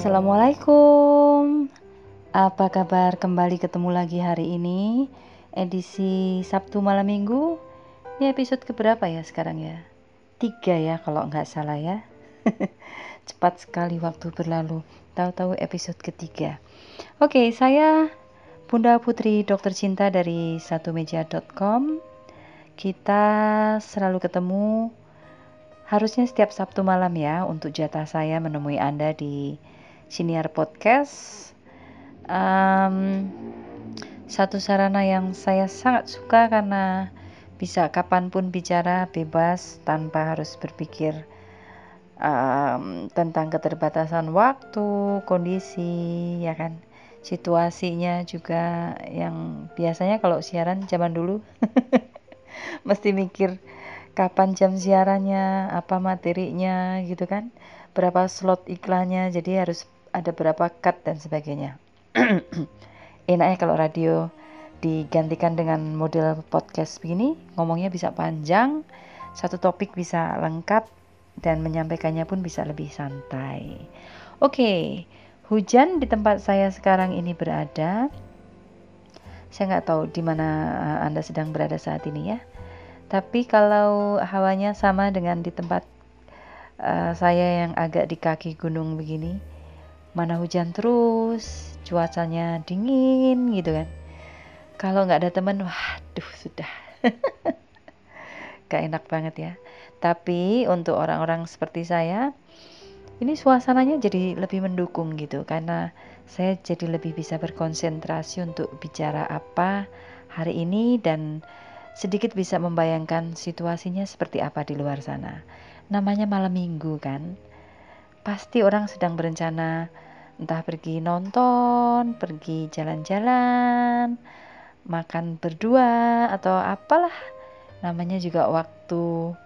Assalamualaikum. Apa kabar? Kembali ketemu lagi hari ini edisi Sabtu malam Minggu. Ini episode keberapa ya sekarang ya? Tiga ya kalau nggak salah ya. Cepat sekali waktu berlalu. Tahu-tahu episode ketiga. Oke, saya Bunda Putri Dokter Cinta dari satumeja.com. Kita selalu ketemu harusnya setiap Sabtu malam ya untuk jatah saya menemui Anda di Siniar Podcast. Um, satu sarana yang saya sangat suka karena bisa kapan pun bicara bebas tanpa harus berpikir um, tentang keterbatasan waktu, kondisi, ya kan, situasinya juga yang biasanya kalau siaran zaman dulu mesti mikir kapan jam siarannya, apa materinya gitu kan, berapa slot iklannya, jadi harus ada berapa cut dan sebagainya. Enaknya kalau radio digantikan dengan model podcast begini, ngomongnya bisa panjang, satu topik bisa lengkap, dan menyampaikannya pun bisa lebih santai. Oke, hujan di tempat saya sekarang ini berada. Saya nggak tahu di mana eh, Anda sedang berada saat ini ya. Tapi kalau hawanya sama dengan di tempat uh, saya yang agak di kaki gunung begini, mana hujan terus, cuacanya dingin gitu kan. Kalau nggak ada teman, waduh sudah. gak enak banget ya. Tapi untuk orang-orang seperti saya, ini suasananya jadi lebih mendukung gitu karena saya jadi lebih bisa berkonsentrasi untuk bicara apa hari ini dan sedikit bisa membayangkan situasinya seperti apa di luar sana. Namanya malam minggu kan pasti orang sedang berencana entah pergi nonton, pergi jalan-jalan, makan berdua atau apalah namanya juga waktu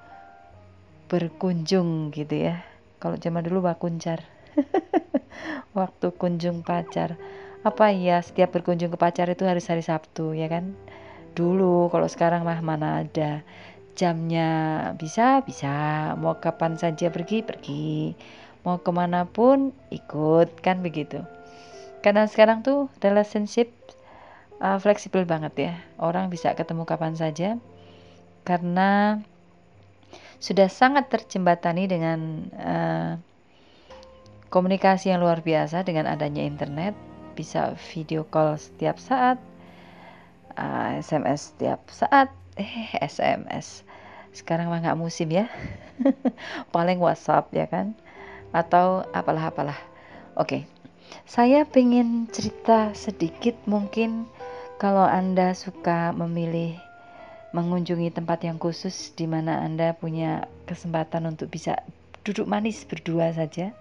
berkunjung gitu ya. Kalau zaman dulu wakuncar. waktu kunjung pacar. Apa ya setiap berkunjung ke pacar itu harus hari Sabtu ya kan? Dulu kalau sekarang mah mana ada jamnya bisa bisa mau kapan saja pergi pergi mau ke mana pun ikut kan begitu. Karena sekarang tuh relationship uh, fleksibel banget ya. Orang bisa ketemu kapan saja. Karena sudah sangat terjembatani dengan uh, komunikasi yang luar biasa dengan adanya internet. Bisa video call setiap saat uh, SMS setiap saat. Eh SMS sekarang mah nggak musim ya. Paling WhatsApp ya kan atau apalah-apalah. Oke, saya pengen cerita sedikit mungkin kalau Anda suka memilih mengunjungi tempat yang khusus di mana Anda punya kesempatan untuk bisa duduk manis berdua saja.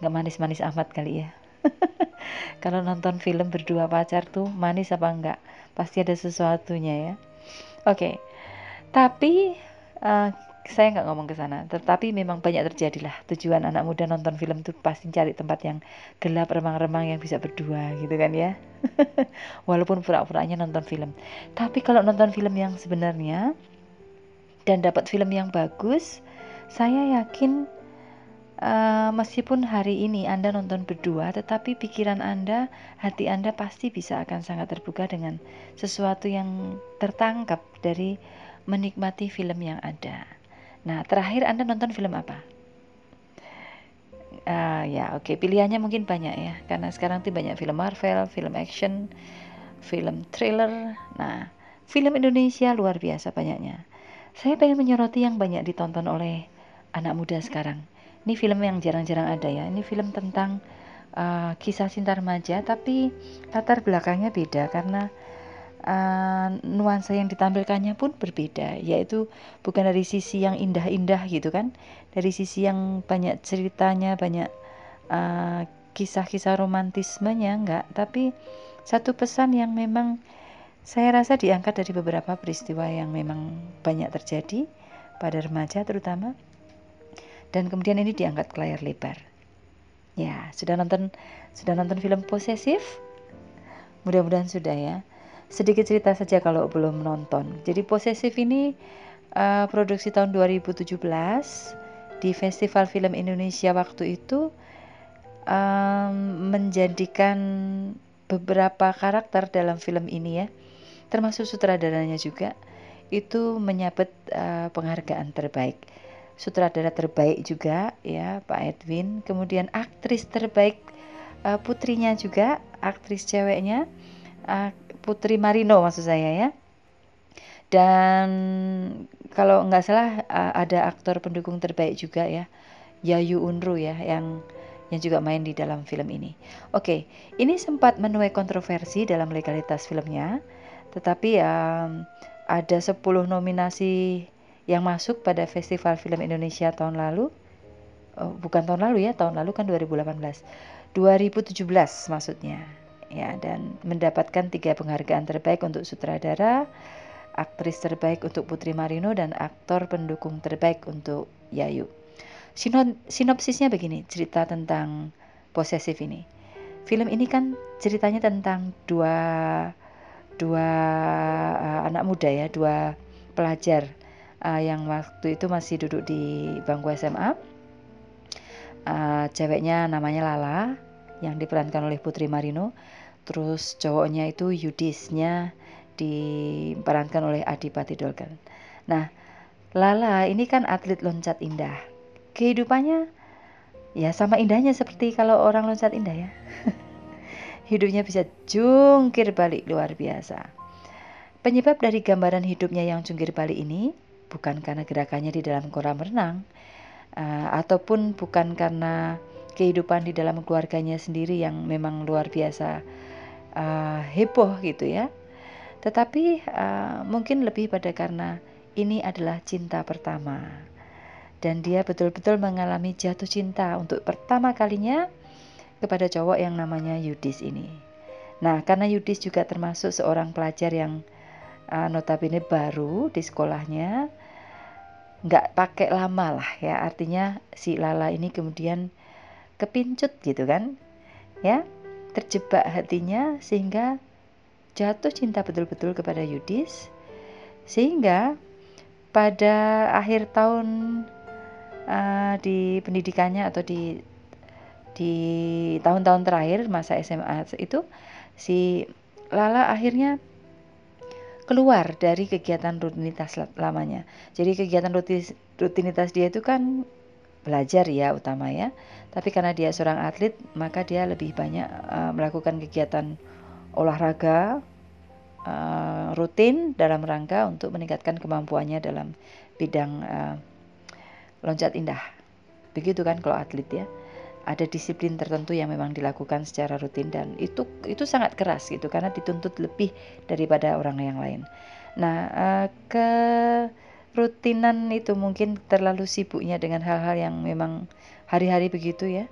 Nggak manis-manis amat kali ya. kalau nonton film berdua pacar tuh manis apa enggak? Pasti ada sesuatunya ya. Oke, tapi uh, saya nggak ngomong ke sana, tetapi memang banyak terjadilah tujuan anak muda nonton film tuh pasti cari tempat yang gelap, remang-remang yang bisa berdua gitu kan ya. Walaupun pura-puranya nonton film. Tapi kalau nonton film yang sebenarnya dan dapat film yang bagus, saya yakin uh, meskipun hari ini Anda nonton berdua, tetapi pikiran Anda, hati Anda pasti bisa akan sangat terbuka dengan sesuatu yang tertangkap dari menikmati film yang ada. Nah, terakhir Anda nonton film apa? Uh, ya, oke, okay. pilihannya mungkin banyak ya, karena sekarang tuh banyak film Marvel, film action, film thriller. Nah, film Indonesia luar biasa banyaknya. Saya pengen menyoroti yang banyak ditonton oleh anak muda sekarang. Ini film yang jarang-jarang ada ya. Ini film tentang uh, kisah cinta remaja, tapi latar belakangnya beda karena uh, nuansa yang ditampilkannya pun berbeda yaitu bukan dari sisi yang indah-indah gitu kan dari sisi yang banyak ceritanya banyak uh, kisah-kisah romantismenya enggak. Tapi satu pesan yang memang saya rasa diangkat dari beberapa peristiwa yang memang banyak terjadi pada remaja terutama dan kemudian ini diangkat ke layar lebar. Ya sudah nonton sudah nonton film posesif? Mudah-mudahan sudah ya sedikit cerita saja kalau belum nonton. Jadi Posesif ini uh, produksi tahun 2017 di Festival Film Indonesia waktu itu um, menjadikan beberapa karakter dalam film ini ya, termasuk sutradaranya juga itu menyabet uh, penghargaan terbaik. Sutradara terbaik juga ya Pak Edwin, kemudian aktris terbaik uh, putrinya juga, aktris ceweknya uh, Putri Marino maksud saya ya. Dan kalau nggak salah uh, ada aktor pendukung terbaik juga ya, Yayu Unru ya yang yang juga main di dalam film ini. Oke, ini sempat menuai kontroversi dalam legalitas filmnya, tetapi um, ada 10 nominasi yang masuk pada Festival Film Indonesia tahun lalu. Oh, bukan tahun lalu ya, tahun lalu kan 2018. 2017 maksudnya. Ya, dan mendapatkan tiga penghargaan terbaik untuk sutradara, aktris terbaik untuk Putri Marino dan aktor pendukung terbaik untuk Yayu. Sinopsisnya begini, cerita tentang posesif ini. Film ini kan ceritanya tentang dua dua uh, anak muda ya, dua pelajar uh, yang waktu itu masih duduk di bangku SMA. Uh, ceweknya namanya Lala yang diperankan oleh Putri Marino. Terus cowoknya itu Yudisnya diperankan oleh Adipati Dolken. Nah, Lala ini kan atlet loncat indah kehidupannya ya sama indahnya seperti kalau orang loncat indah ya. Hidupnya bisa jungkir balik luar biasa. Penyebab dari gambaran hidupnya yang jungkir balik ini bukan karena gerakannya di dalam kolam renang uh, ataupun bukan karena kehidupan di dalam keluarganya sendiri yang memang luar biasa uh, heboh gitu ya. Tetapi uh, mungkin lebih pada karena ini adalah cinta pertama dan dia betul-betul mengalami jatuh cinta untuk pertama kalinya kepada cowok yang namanya Yudis ini. Nah, karena Yudis juga termasuk seorang pelajar yang uh, notabene baru di sekolahnya, nggak pakai lama lah ya. Artinya si Lala ini kemudian kepincut gitu kan, ya, terjebak hatinya sehingga jatuh cinta betul-betul kepada Yudis, sehingga pada akhir tahun uh, di pendidikannya atau di di tahun-tahun terakhir masa SMA itu si Lala akhirnya keluar dari kegiatan rutinitas lamanya. Jadi kegiatan rutinitas dia itu kan belajar ya utama ya. Tapi karena dia seorang atlet, maka dia lebih banyak uh, melakukan kegiatan olahraga uh, rutin dalam rangka untuk meningkatkan kemampuannya dalam bidang uh, loncat indah. Begitu kan kalau atlet ya. Ada disiplin tertentu yang memang dilakukan secara rutin dan itu itu sangat keras gitu karena dituntut lebih daripada orang yang lain. Nah, uh, ke rutinan itu mungkin terlalu sibuknya dengan hal-hal yang memang hari-hari begitu ya.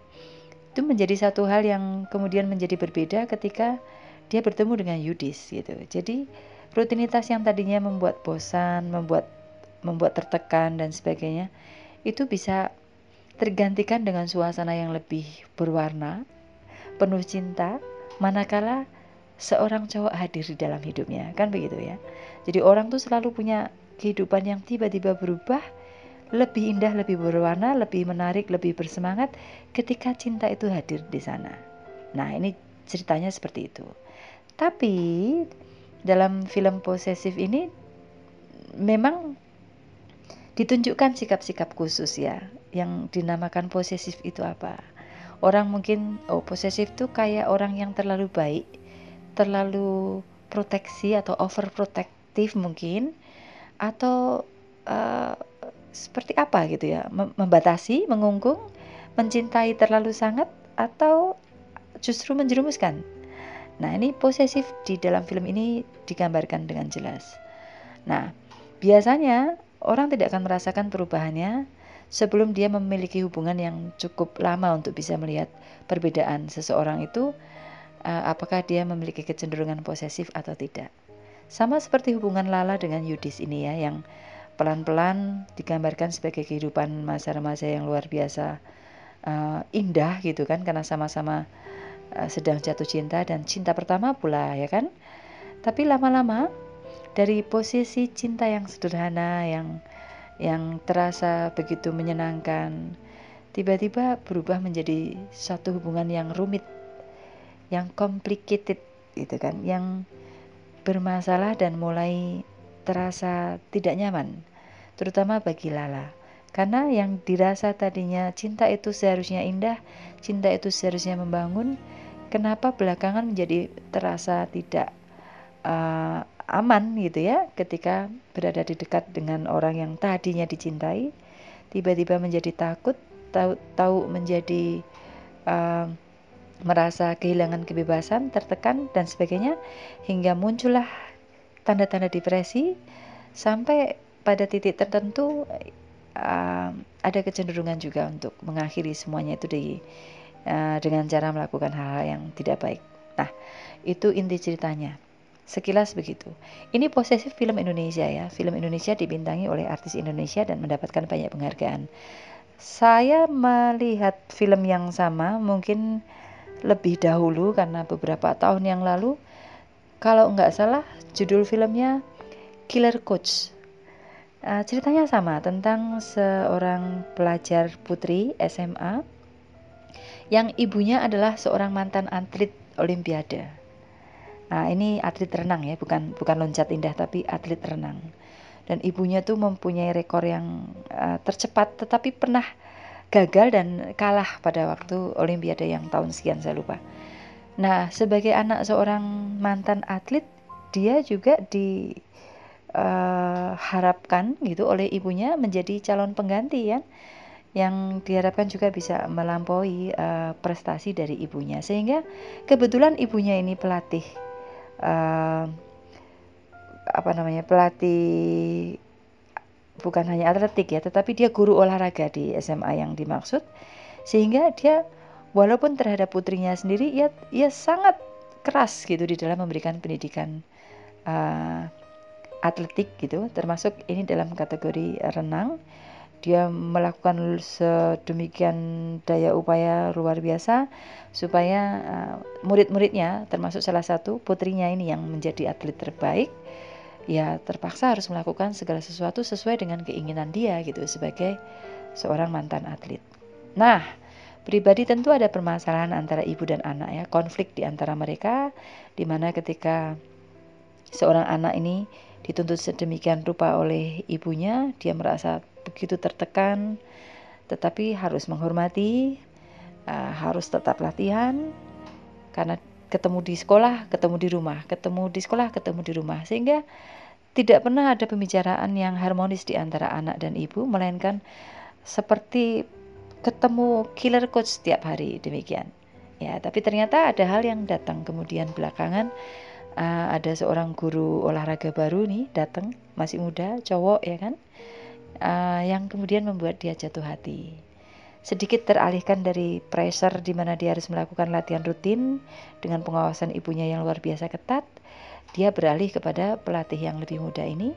Itu menjadi satu hal yang kemudian menjadi berbeda ketika dia bertemu dengan Yudis gitu. Jadi rutinitas yang tadinya membuat bosan, membuat membuat tertekan dan sebagainya itu bisa tergantikan dengan suasana yang lebih berwarna, penuh cinta, manakala seorang cowok hadir di dalam hidupnya, kan begitu ya. Jadi orang tuh selalu punya kehidupan yang tiba-tiba berubah, lebih indah, lebih berwarna, lebih menarik, lebih bersemangat ketika cinta itu hadir di sana. Nah, ini ceritanya seperti itu. Tapi dalam film posesif ini memang ditunjukkan sikap-sikap khusus ya yang dinamakan posesif itu apa orang mungkin oh posesif itu kayak orang yang terlalu baik terlalu proteksi atau overprotective mungkin atau uh, seperti apa gitu ya? Membatasi mengungkung mencintai terlalu sangat atau justru menjerumuskan? Nah ini posesif di dalam film ini digambarkan dengan jelas. Nah biasanya orang tidak akan merasakan perubahannya sebelum dia memiliki hubungan yang cukup lama untuk bisa melihat perbedaan seseorang itu uh, apakah dia memiliki kecenderungan posesif atau tidak. Sama seperti hubungan Lala dengan Yudis ini ya yang pelan-pelan digambarkan sebagai kehidupan masa remaja yang luar biasa uh, indah gitu kan karena sama-sama uh, sedang jatuh cinta dan cinta pertama pula ya kan. Tapi lama-lama dari posisi cinta yang sederhana yang yang terasa begitu menyenangkan tiba-tiba berubah menjadi satu hubungan yang rumit, yang complicated gitu kan, yang bermasalah dan mulai terasa tidak nyaman, terutama bagi Lala. Karena yang dirasa tadinya cinta itu seharusnya indah, cinta itu seharusnya membangun, kenapa belakangan menjadi terasa tidak uh, aman gitu ya ketika berada di dekat dengan orang yang tadinya dicintai tiba-tiba menjadi takut tahu tahu menjadi uh, merasa kehilangan kebebasan tertekan dan sebagainya hingga muncullah tanda-tanda depresi sampai pada titik tertentu uh, ada kecenderungan juga untuk mengakhiri semuanya itu di uh, dengan cara melakukan hal-hal yang tidak baik. Nah, itu inti ceritanya. Sekilas begitu. Ini posesif film Indonesia ya. Film Indonesia dibintangi oleh artis Indonesia dan mendapatkan banyak penghargaan. Saya melihat film yang sama mungkin lebih dahulu karena beberapa tahun yang lalu. Kalau nggak salah judul filmnya Killer Coach. Uh, ceritanya sama tentang seorang pelajar putri SMA yang ibunya adalah seorang mantan atlet Olimpiade Nah, ini atlet renang ya, bukan bukan loncat indah tapi atlet renang. Dan ibunya tuh mempunyai rekor yang uh, tercepat tetapi pernah gagal dan kalah pada waktu olimpiade yang tahun sekian saya lupa. Nah, sebagai anak seorang mantan atlet, dia juga diharapkan uh, gitu oleh ibunya menjadi calon pengganti ya yang diharapkan juga bisa melampaui uh, prestasi dari ibunya sehingga kebetulan ibunya ini pelatih uh, apa namanya pelatih bukan hanya atletik ya, tetapi dia guru olahraga di SMA yang dimaksud, sehingga dia walaupun terhadap putrinya sendiri, ia ia sangat keras gitu di dalam memberikan pendidikan uh, atletik gitu, termasuk ini dalam kategori renang. Dia melakukan sedemikian daya upaya luar biasa supaya uh, murid-muridnya termasuk salah satu putrinya ini yang menjadi atlet terbaik ya terpaksa harus melakukan segala sesuatu sesuai dengan keinginan dia gitu sebagai seorang mantan atlet. Nah, pribadi tentu ada permasalahan antara ibu dan anak ya, konflik di antara mereka di mana ketika seorang anak ini dituntut sedemikian rupa oleh ibunya, dia merasa begitu tertekan, tetapi harus menghormati, uh, harus tetap latihan, karena ketemu di sekolah, ketemu di rumah, ketemu di sekolah, ketemu di rumah, sehingga tidak pernah ada pembicaraan yang harmonis di antara anak dan ibu, melainkan seperti ketemu killer coach setiap hari demikian. Ya, tapi ternyata ada hal yang datang kemudian belakangan uh, ada seorang guru olahraga baru nih datang masih muda cowok ya kan uh, yang kemudian membuat dia jatuh hati. Sedikit teralihkan dari pressure di mana dia harus melakukan latihan rutin dengan pengawasan ibunya yang luar biasa ketat, dia beralih kepada pelatih yang lebih muda ini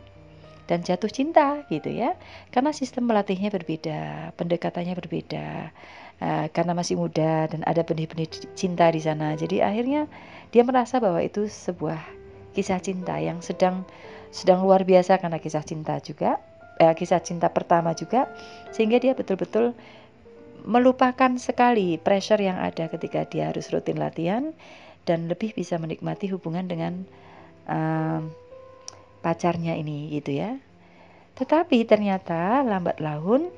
dan jatuh cinta gitu ya. Karena sistem melatihnya berbeda pendekatannya berbeda uh, karena masih muda dan ada benih-benih cinta di sana. Jadi akhirnya dia merasa bahwa itu sebuah kisah cinta yang sedang sedang luar biasa karena kisah cinta juga eh, kisah cinta pertama juga sehingga dia betul-betul melupakan sekali pressure yang ada ketika dia harus rutin latihan dan lebih bisa menikmati hubungan dengan um, pacarnya ini gitu ya. Tetapi ternyata lambat laun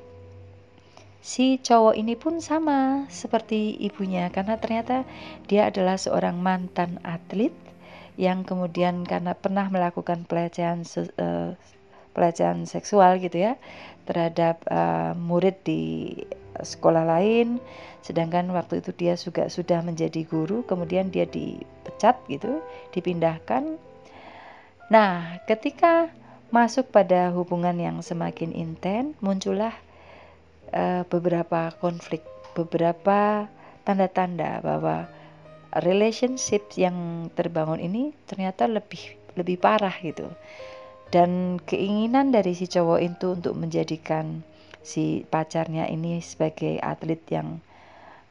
si cowok ini pun sama seperti ibunya karena ternyata dia adalah seorang mantan atlet yang kemudian karena pernah melakukan pelecehan uh, pelecehan seksual gitu ya terhadap uh, murid di sekolah lain sedangkan waktu itu dia juga sudah menjadi guru kemudian dia dipecat gitu dipindahkan. Nah ketika masuk pada hubungan yang semakin intens muncullah uh, beberapa konflik beberapa tanda-tanda bahwa relationship yang terbangun ini ternyata lebih lebih parah gitu. Dan keinginan dari si cowok itu untuk menjadikan si pacarnya ini sebagai atlet yang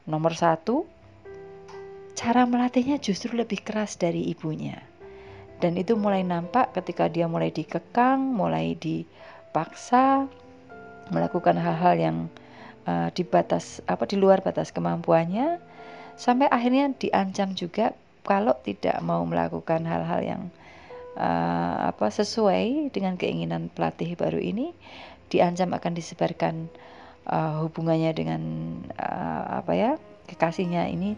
nomor satu cara melatihnya justru lebih keras dari ibunya. Dan itu mulai nampak ketika dia mulai dikekang mulai dipaksa melakukan hal-hal yang uh, di batas apa di luar batas kemampuannya sampai akhirnya diancam juga kalau tidak mau melakukan hal-hal yang uh, apa sesuai dengan keinginan pelatih baru ini diancam akan disebarkan uh, hubungannya dengan uh, apa ya kekasihnya ini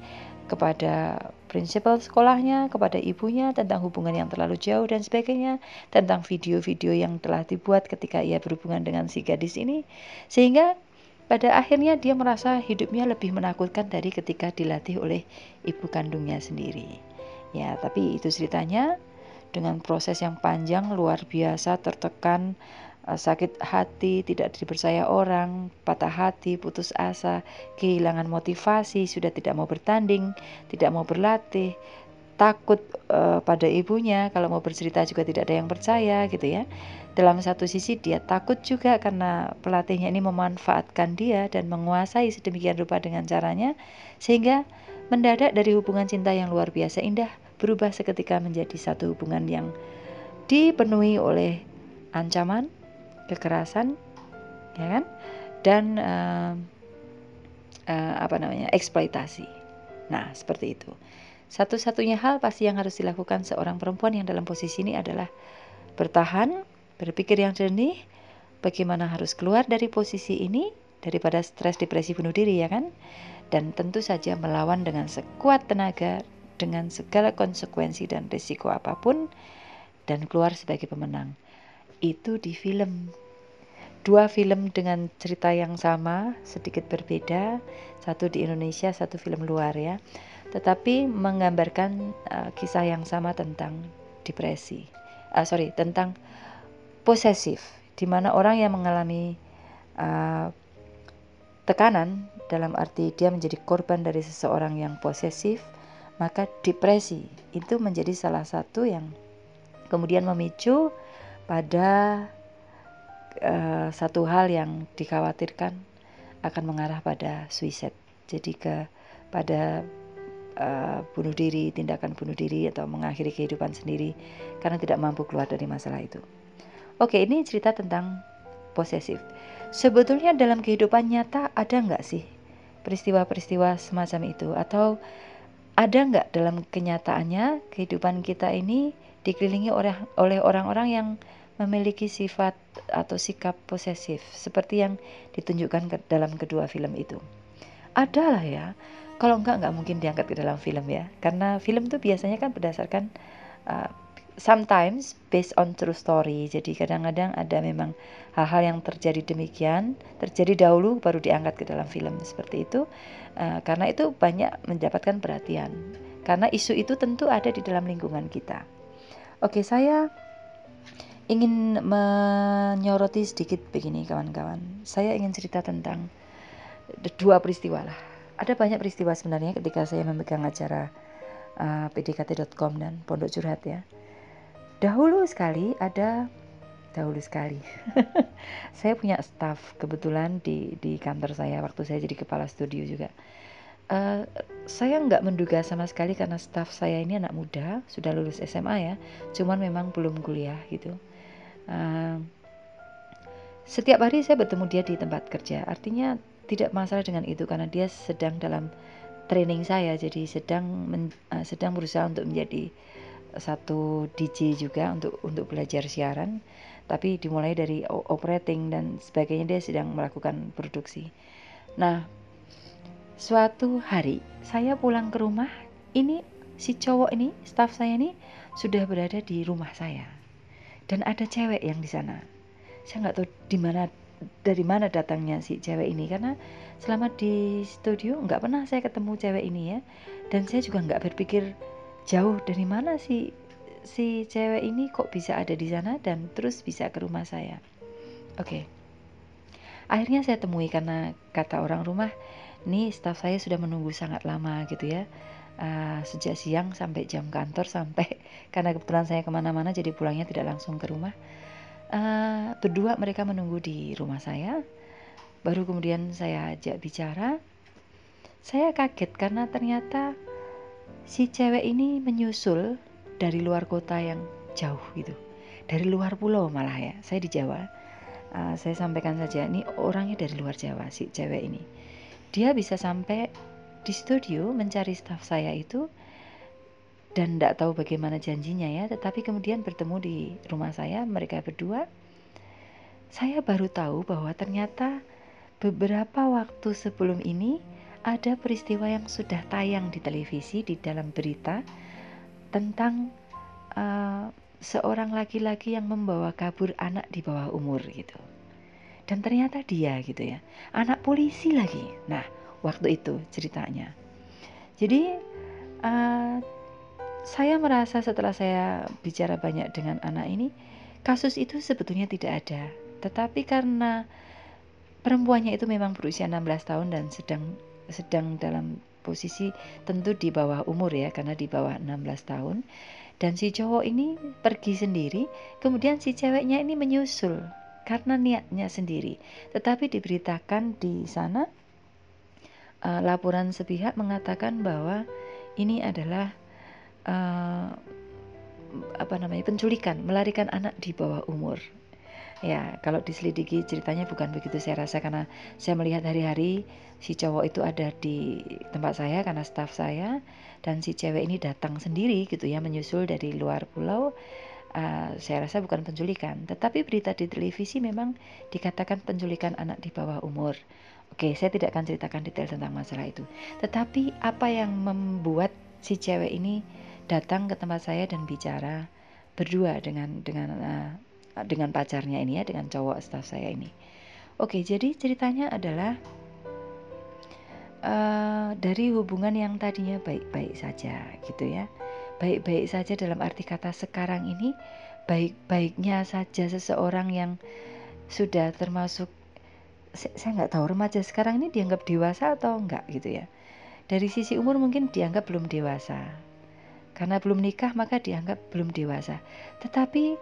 kepada prinsipal sekolahnya, kepada ibunya tentang hubungan yang terlalu jauh dan sebagainya, tentang video-video yang telah dibuat ketika ia berhubungan dengan si gadis ini, sehingga pada akhirnya dia merasa hidupnya lebih menakutkan dari ketika dilatih oleh ibu kandungnya sendiri. Ya, tapi itu ceritanya dengan proses yang panjang luar biasa tertekan sakit hati, tidak dipercaya orang, patah hati, putus asa, kehilangan motivasi, sudah tidak mau bertanding, tidak mau berlatih, takut uh, pada ibunya, kalau mau bercerita juga tidak ada yang percaya gitu ya. Dalam satu sisi dia takut juga karena pelatihnya ini memanfaatkan dia dan menguasai sedemikian rupa dengan caranya sehingga mendadak dari hubungan cinta yang luar biasa indah berubah seketika menjadi satu hubungan yang dipenuhi oleh ancaman, kekerasan ya kan? Dan uh, uh, apa namanya eksploitasi. Nah seperti itu. Satu-satunya hal pasti yang harus dilakukan seorang perempuan yang dalam posisi ini adalah bertahan berpikir yang jernih bagaimana harus keluar dari posisi ini daripada stres depresi bunuh diri ya kan? Dan tentu saja melawan dengan sekuat tenaga dengan segala konsekuensi dan risiko apa pun dan keluar sebagai pemenang itu di film. Dua film dengan cerita yang sama sedikit berbeda. Satu di Indonesia satu film luar ya. Tetapi menggambarkan uh, kisah yang sama tentang depresi. Uh, sorry tentang posesif di mana orang yang mengalami uh, tekanan dalam arti dia menjadi korban dari seseorang yang posesif maka depresi itu menjadi salah satu yang kemudian memicu pada uh, satu hal yang dikhawatirkan akan mengarah pada suicide. Jadi ke pada uh, bunuh diri, tindakan bunuh diri atau mengakhiri kehidupan sendiri karena tidak mampu keluar dari masalah itu. Oke, ini cerita tentang posesif. Sebetulnya dalam kehidupan nyata ada nggak sih peristiwa-peristiwa semacam itu atau ada nggak dalam kenyataannya kehidupan kita ini dikelilingi oleh oleh orang-orang yang memiliki sifat atau sikap posesif seperti yang ditunjukkan ke dalam kedua film itu. Adalah ya, kalau enggak enggak mungkin diangkat ke dalam film ya, karena film itu biasanya kan berdasarkan uh, sometimes based on true story. Jadi kadang-kadang ada memang hal-hal yang terjadi demikian, terjadi dahulu baru diangkat ke dalam film seperti itu. Uh, karena itu banyak mendapatkan perhatian. Karena isu itu tentu ada di dalam lingkungan kita. Oke, saya ingin menyoroti sedikit begini kawan-kawan. Saya ingin cerita tentang dua peristiwa lah. Ada banyak peristiwa sebenarnya ketika saya memegang acara uh, pdkt.com dan pondok curhat ya. Dahulu sekali ada dahulu sekali. saya punya staff kebetulan di di kantor saya waktu saya jadi kepala studio juga. Uh, saya nggak menduga sama sekali karena staff saya ini anak muda sudah lulus SMA ya, cuman memang belum kuliah gitu Uh, setiap hari saya bertemu dia di tempat kerja. Artinya tidak masalah dengan itu karena dia sedang dalam training saya, jadi sedang men, uh, sedang berusaha untuk menjadi satu DJ juga untuk untuk belajar siaran. Tapi dimulai dari operating dan sebagainya dia sedang melakukan produksi. Nah, suatu hari saya pulang ke rumah, ini si cowok ini, staff saya ini sudah berada di rumah saya. Dan ada cewek yang di sana. Saya nggak tahu di mana dari mana datangnya si cewek ini karena selama di studio nggak pernah saya ketemu cewek ini ya. Dan saya juga nggak berpikir jauh dari mana si si cewek ini kok bisa ada di sana dan terus bisa ke rumah saya. Oke. Okay. akhirnya saya temui karena kata orang rumah nih staff saya sudah menunggu sangat lama gitu ya. Uh, sejak siang sampai jam kantor sampai karena kebetulan saya ke mana-mana jadi pulangnya tidak langsung ke rumah. Uh, berdua mereka menunggu di rumah saya. Baru kemudian saya ajak bicara. Saya kaget karena ternyata si cewek ini menyusul dari luar kota yang jauh gitu. Dari luar pulau malah ya saya di Jawa. Uh, saya sampaikan saja ini orangnya dari luar Jawa si cewek ini dia bisa sampai di studio mencari staff saya itu dan tidak tahu bagaimana janjinya ya. Tetapi kemudian bertemu di rumah saya mereka berdua. Saya baru tahu bahwa ternyata beberapa waktu sebelum ini ada peristiwa yang sudah tayang di televisi di dalam berita tentang uh, seorang laki-laki yang membawa kabur anak di bawah umur gitu dan ternyata dia gitu ya. Anak polisi lagi. Nah waktu itu ceritanya. Jadi uh, saya merasa setelah saya bicara banyak dengan anak ini kasus itu sebetulnya tidak ada. Tetapi karena perempuannya itu memang berusia 16 tahun dan sedang sedang dalam posisi tentu di bawah umur ya karena di bawah 16 tahun. Dan si cowok ini pergi sendiri. Kemudian si ceweknya ini menyusul karena niatnya sendiri. Tetapi diberitakan di sana uh, laporan sepihak mengatakan bahwa ini adalah uh, apa namanya penculikan, melarikan anak di bawah umur. Ya, kalau diselidiki ceritanya bukan begitu saya rasa karena saya melihat hari-hari si cowok itu ada di tempat saya karena staf saya dan si cewek ini datang sendiri gitu ya menyusul dari luar pulau uh, saya rasa bukan penculikan, tetapi berita di televisi memang dikatakan penculikan anak di bawah umur. Oke, saya tidak akan ceritakan detail tentang masalah itu. Tetapi apa yang membuat si cewek ini datang ke tempat saya dan bicara berdua dengan dengan uh, dengan pacarnya ini ya, dengan cowok staff saya ini. Oke, jadi ceritanya adalah uh, dari hubungan yang tadinya baik-baik saja, gitu ya baik-baik saja dalam arti kata sekarang ini baik-baiknya saja seseorang yang sudah termasuk saya nggak tahu remaja sekarang ini dianggap dewasa atau enggak gitu ya. Dari sisi umur mungkin dianggap belum dewasa. Karena belum nikah maka dianggap belum dewasa. Tetapi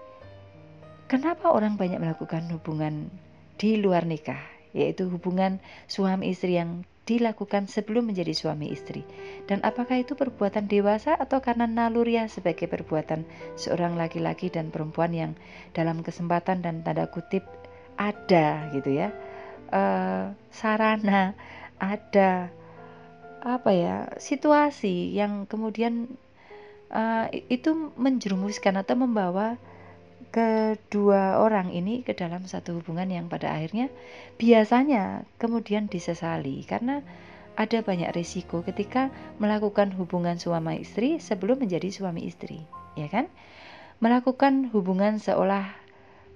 kenapa orang banyak melakukan hubungan di luar nikah? Yaitu hubungan suami istri yang dilakukan sebelum menjadi suami istri. Dan apakah itu perbuatan dewasa atau karena naluriah sebagai perbuatan seorang laki-laki dan perempuan yang dalam kesempatan dan tanda kutip ada gitu ya. Uh, sarana ada apa ya situasi yang kemudian uh, itu menjerumuskan atau membawa kedua orang ini ke dalam satu hubungan yang pada akhirnya biasanya kemudian disesali karena ada banyak risiko ketika melakukan hubungan suami istri sebelum menjadi suami istri, ya kan? Melakukan hubungan seolah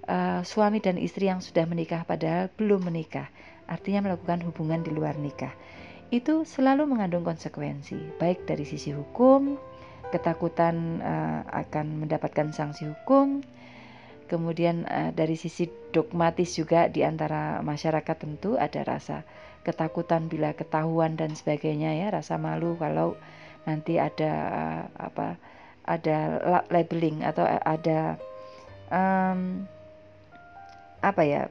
uh, suami dan istri yang sudah menikah padahal belum menikah, artinya melakukan hubungan di luar nikah. Itu selalu mengandung konsekuensi, baik dari sisi hukum, ketakutan uh, akan mendapatkan sanksi hukum, Kemudian uh, dari sisi dogmatis juga di antara masyarakat tentu ada rasa ketakutan bila ketahuan dan sebagainya ya, rasa malu kalau nanti ada uh, apa ada labeling atau ada um, apa ya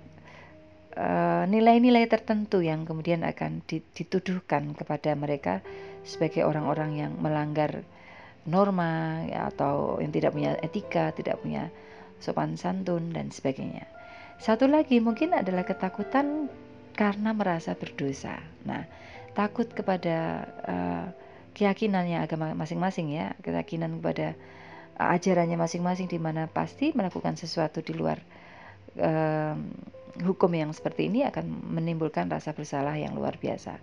nilai-nilai uh, tertentu yang kemudian akan dituduhkan kepada mereka sebagai orang-orang yang melanggar norma ya, atau yang tidak punya etika, tidak punya sopan santun, dan sebagainya. Satu lagi mungkin adalah ketakutan karena merasa berdosa. Nah, takut kepada uh, keyakinannya agama masing-masing ya, keyakinan kepada uh, ajarannya masing-masing di mana pasti melakukan sesuatu di luar uh, hukum yang seperti ini akan menimbulkan rasa bersalah yang luar biasa.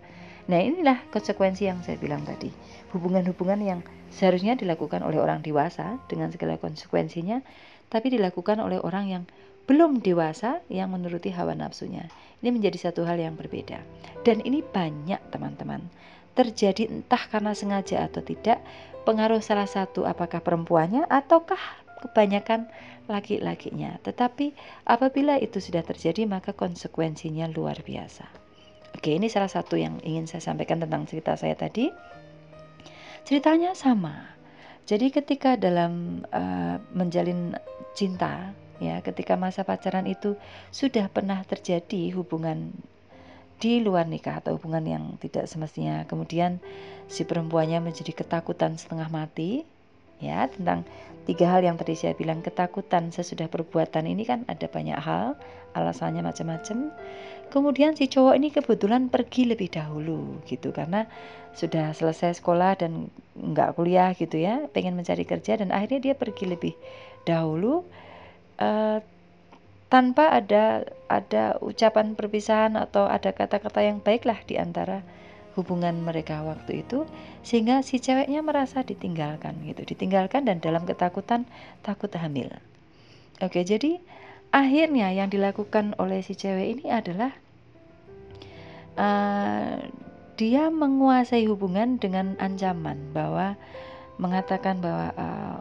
Nah, inilah konsekuensi yang saya bilang tadi. Hubungan-hubungan yang seharusnya dilakukan oleh orang dewasa dengan segala konsekuensinya tapi dilakukan oleh orang yang belum dewasa yang menuruti hawa nafsunya. Ini menjadi satu hal yang berbeda. Dan ini banyak teman-teman. Terjadi entah karena sengaja atau tidak, pengaruh salah satu apakah perempuannya ataukah kebanyakan laki-lakinya. Tetapi apabila itu sudah terjadi maka konsekuensinya luar biasa. Oke, ini salah satu yang ingin saya sampaikan tentang cerita saya tadi. Ceritanya sama. Jadi ketika dalam uh, menjalin cinta ya ketika masa pacaran itu sudah pernah terjadi hubungan di luar nikah atau hubungan yang tidak semestinya kemudian si perempuannya menjadi ketakutan setengah mati ya tentang tiga hal yang tadi saya bilang ketakutan sesudah perbuatan ini kan ada banyak hal alasannya macam-macam kemudian si cowok ini kebetulan pergi lebih dahulu gitu. Karena sudah selesai sekolah dan nggak kuliah gitu ya. Pengen mencari kerja dan akhirnya dia pergi lebih dahulu. Uh, tanpa ada ada ucapan perpisahan atau ada kata-kata yang baiklah di antara hubungan mereka waktu itu sehingga si ceweknya merasa ditinggalkan gitu. Ditinggalkan dan dalam ketakutan takut hamil. Oke jadi akhirnya yang dilakukan oleh si cewek ini adalah uh, dia menguasai hubungan dengan ancaman bahwa mengatakan bahwa uh,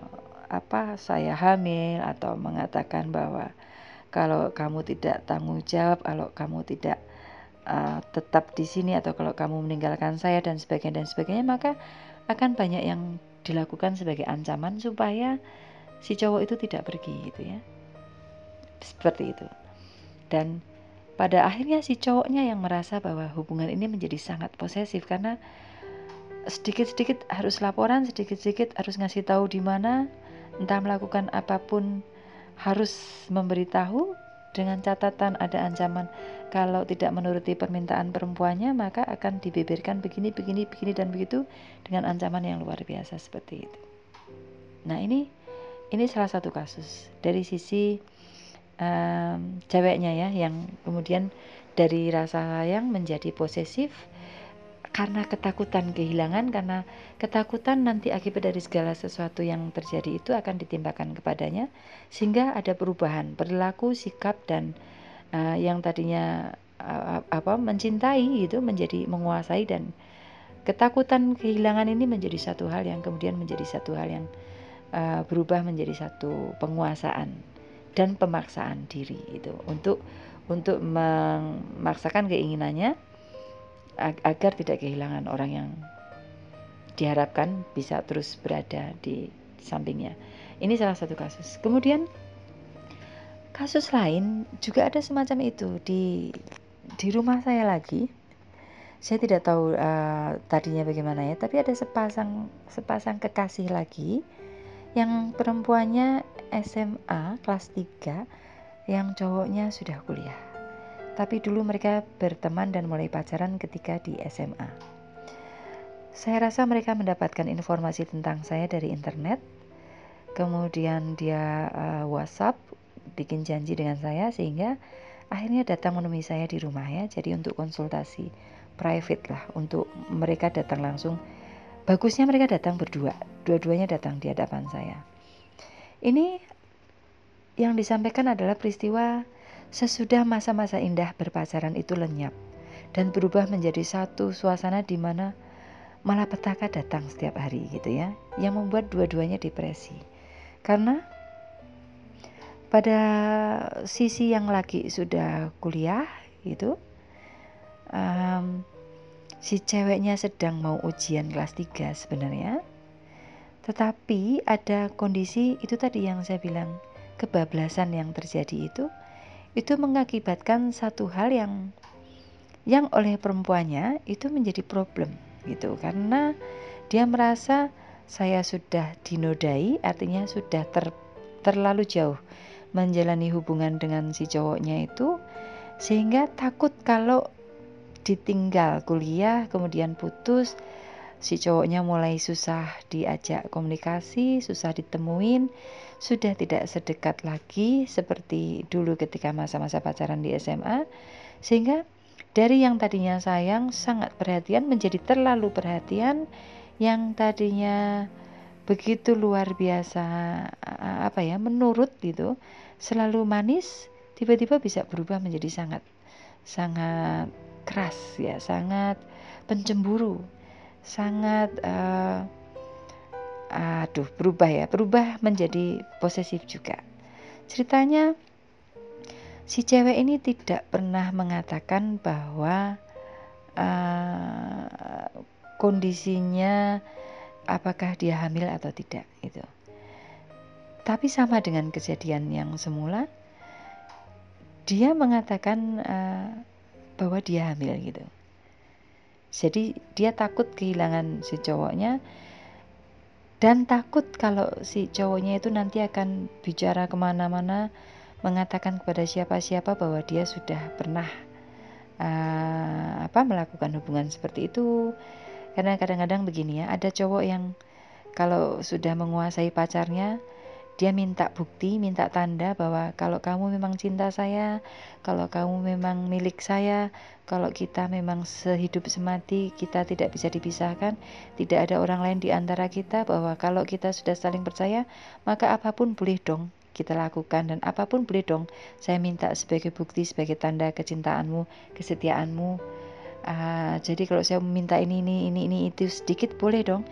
apa saya hamil atau mengatakan bahwa kalau kamu tidak tanggung jawab, kalau kamu tidak uh, tetap di sini atau kalau kamu meninggalkan saya dan sebagainya dan sebagainya, maka akan banyak yang dilakukan sebagai ancaman supaya si cowok itu tidak pergi gitu ya. Seperti itu. Dan pada akhirnya si cowoknya yang merasa bahwa hubungan ini menjadi sangat posesif karena sedikit-sedikit harus laporan, sedikit-sedikit harus ngasih tahu di mana, entah melakukan apa pun harus memberitahu dengan catatan ada ancaman kalau tidak menuruti permintaan perempuannya maka akan dibeberkan begini begini begini dan begitu dengan ancaman yang luar biasa seperti itu. Nah ini ini salah satu kasus dari sisi um, ceweknya ya yang kemudian dari rasa sayang menjadi posesif karena ketakutan kehilangan karena ketakutan nanti akibat dari segala sesuatu yang terjadi itu akan ditimpakan kepadanya sehingga ada perubahan perilaku sikap dan uh, yang tadinya uh, apa mencintai itu menjadi menguasai dan ketakutan kehilangan ini menjadi satu hal yang kemudian menjadi satu hal yang uh, berubah menjadi satu penguasaan dan pemaksaan diri itu untuk untuk memaksakan keinginannya agar tidak kehilangan orang yang diharapkan bisa terus berada di sampingnya. Ini salah satu kasus. Kemudian kasus lain juga ada semacam itu di di rumah saya lagi. Saya tidak tahu uh, tadinya bagaimana ya, tapi ada sepasang sepasang kekasih lagi yang perempuannya SMA kelas 3 yang cowoknya sudah kuliah tapi dulu mereka berteman dan mulai pacaran ketika di SMA. Saya rasa mereka mendapatkan informasi tentang saya dari internet. Kemudian dia uh, WhatsApp bikin janji dengan saya sehingga akhirnya datang menemui saya di rumah ya. Jadi untuk konsultasi private lah untuk mereka datang langsung. Bagusnya mereka datang berdua, dua-duanya datang di hadapan saya. Ini yang disampaikan adalah peristiwa Sesudah masa-masa indah berpacaran itu lenyap dan berubah menjadi satu suasana di mana malapetaka datang setiap hari gitu ya, yang membuat dua-duanya depresi. Karena pada sisi yang lagi sudah kuliah gitu, um, si ceweknya sedang mau ujian kelas 3 sebenarnya, tetapi ada kondisi itu tadi yang saya bilang kebablasan yang terjadi itu itu mengakibatkan satu hal yang yang oleh perempuannya itu menjadi problem gitu. Karena dia merasa saya sudah dinodai artinya sudah ter, terlalu jauh menjalani hubungan dengan si cowoknya itu sehingga takut kalau ditinggal kuliah kemudian putus si cowoknya mulai susah diajak komunikasi, susah ditemuin, sudah tidak sedekat lagi seperti dulu ketika masa-masa pacaran di SMA, sehingga dari yang tadinya sayang sangat perhatian menjadi terlalu perhatian yang tadinya begitu luar biasa apa ya menurut gitu selalu manis tiba-tiba bisa berubah menjadi sangat sangat keras ya sangat pencemburu sangat uh, aduh berubah ya berubah menjadi posesif juga. Ceritanya si cewek ini tidak pernah mengatakan bahwa uh, kondisinya apakah dia hamil atau tidak itu tapi sama dengan kejadian yang semula dia mengatakan uh, bahwa dia hamil gitu jadi dia takut kehilangan si cowoknya dan takut kalau si cowoknya itu nanti akan bicara ke mana-mana mengatakan kepada siapa-siapa bahwa dia sudah pernah uh, apa melakukan hubungan seperti itu. Karena kadang-kadang begini ya ada cowok yang kalau sudah menguasai pacarnya dia minta bukti, minta tanda bahwa kalau kamu memang cinta saya, kalau kamu memang milik saya, kalau kita memang sehidup semati, kita tidak bisa dipisahkan, tidak ada orang lain di antara kita, bahwa kalau kita sudah saling percaya, maka apa pun boleh dong kita lakukan. Dan apa pun boleh dong saya minta sebagai bukti sebagai tanda kecintaanmu kesetiaanmu. Uh, jadi kalau saya minta ini ini ini ini itu sedikit boleh dong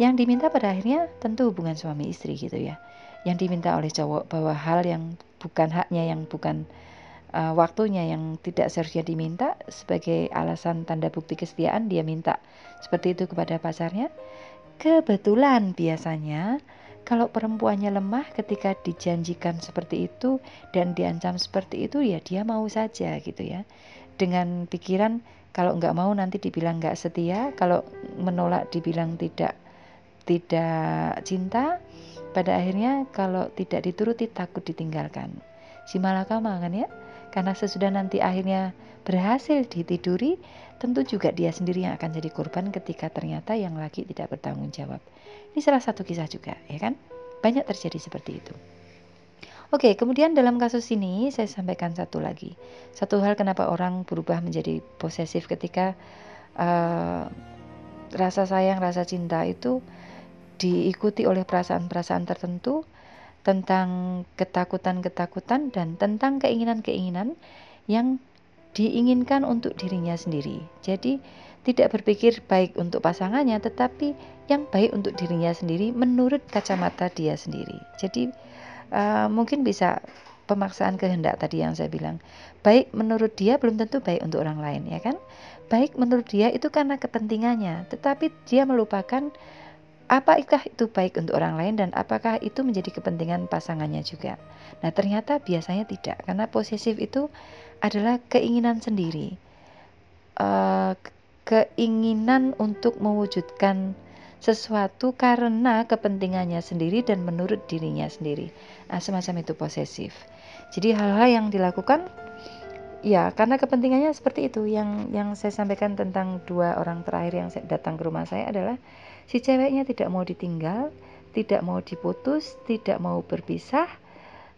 yang diminta pada akhirnya tentu hubungan suami istri gitu ya. Yang diminta oleh cowok bahwa hal yang bukan haknya yang bukan uh, waktunya yang tidak seharusnya diminta sebagai alasan tanda bukti kesetiaan dia minta seperti itu kepada pacarnya. Kebetulan biasanya kalau perempuannya lemah ketika dijanjikan seperti itu dan diancam seperti itu ya dia mau saja gitu ya. Dengan pikiran kalau nggak mau nanti dibilang nggak setia kalau menolak dibilang tidak tidak cinta pada akhirnya kalau tidak dituruti takut ditinggalkan. Si malakama kan ya? Karena sesudah nanti akhirnya berhasil ditiduri, tentu juga dia sendiri yang akan jadi korban ketika ternyata yang lagi tidak bertanggung jawab. Ini salah satu kisah juga, ya kan? Banyak terjadi seperti itu. Oke, kemudian dalam kasus ini saya sampaikan satu lagi. Satu hal kenapa orang berubah menjadi posesif ketika uh, rasa sayang, rasa cinta itu diikuti oleh perasaan-perasaan tertentu tentang ketakutan-ketakutan dan tentang keinginan-keinginan yang diinginkan untuk dirinya sendiri. Jadi tidak berpikir baik untuk pasangannya tetapi yang baik untuk dirinya sendiri menurut kacamata dia sendiri. Jadi uh, mungkin bisa pemaksaan kehendak tadi yang saya bilang. Baik menurut dia belum tentu baik untuk orang lain ya kan? Baik menurut dia itu karena kepentingannya, tetapi dia melupakan apakah itu baik untuk orang lain dan apakah itu menjadi kepentingan pasangannya juga. Nah, ternyata biasanya tidak, karena posesif itu adalah keinginan sendiri, uh, keinginan untuk mewujudkan sesuatu karena kepentingannya sendiri dan menurut dirinya sendiri. Nah, semacam itu posesif. Jadi hal-hal yang dilakukan ya karena kepentingannya seperti itu. Yang yang saya sampaikan tentang dua orang terakhir yang datang ke rumah saya adalah Si ceweknya tidak mau ditinggal, tidak mau diputus, tidak mau berpisah.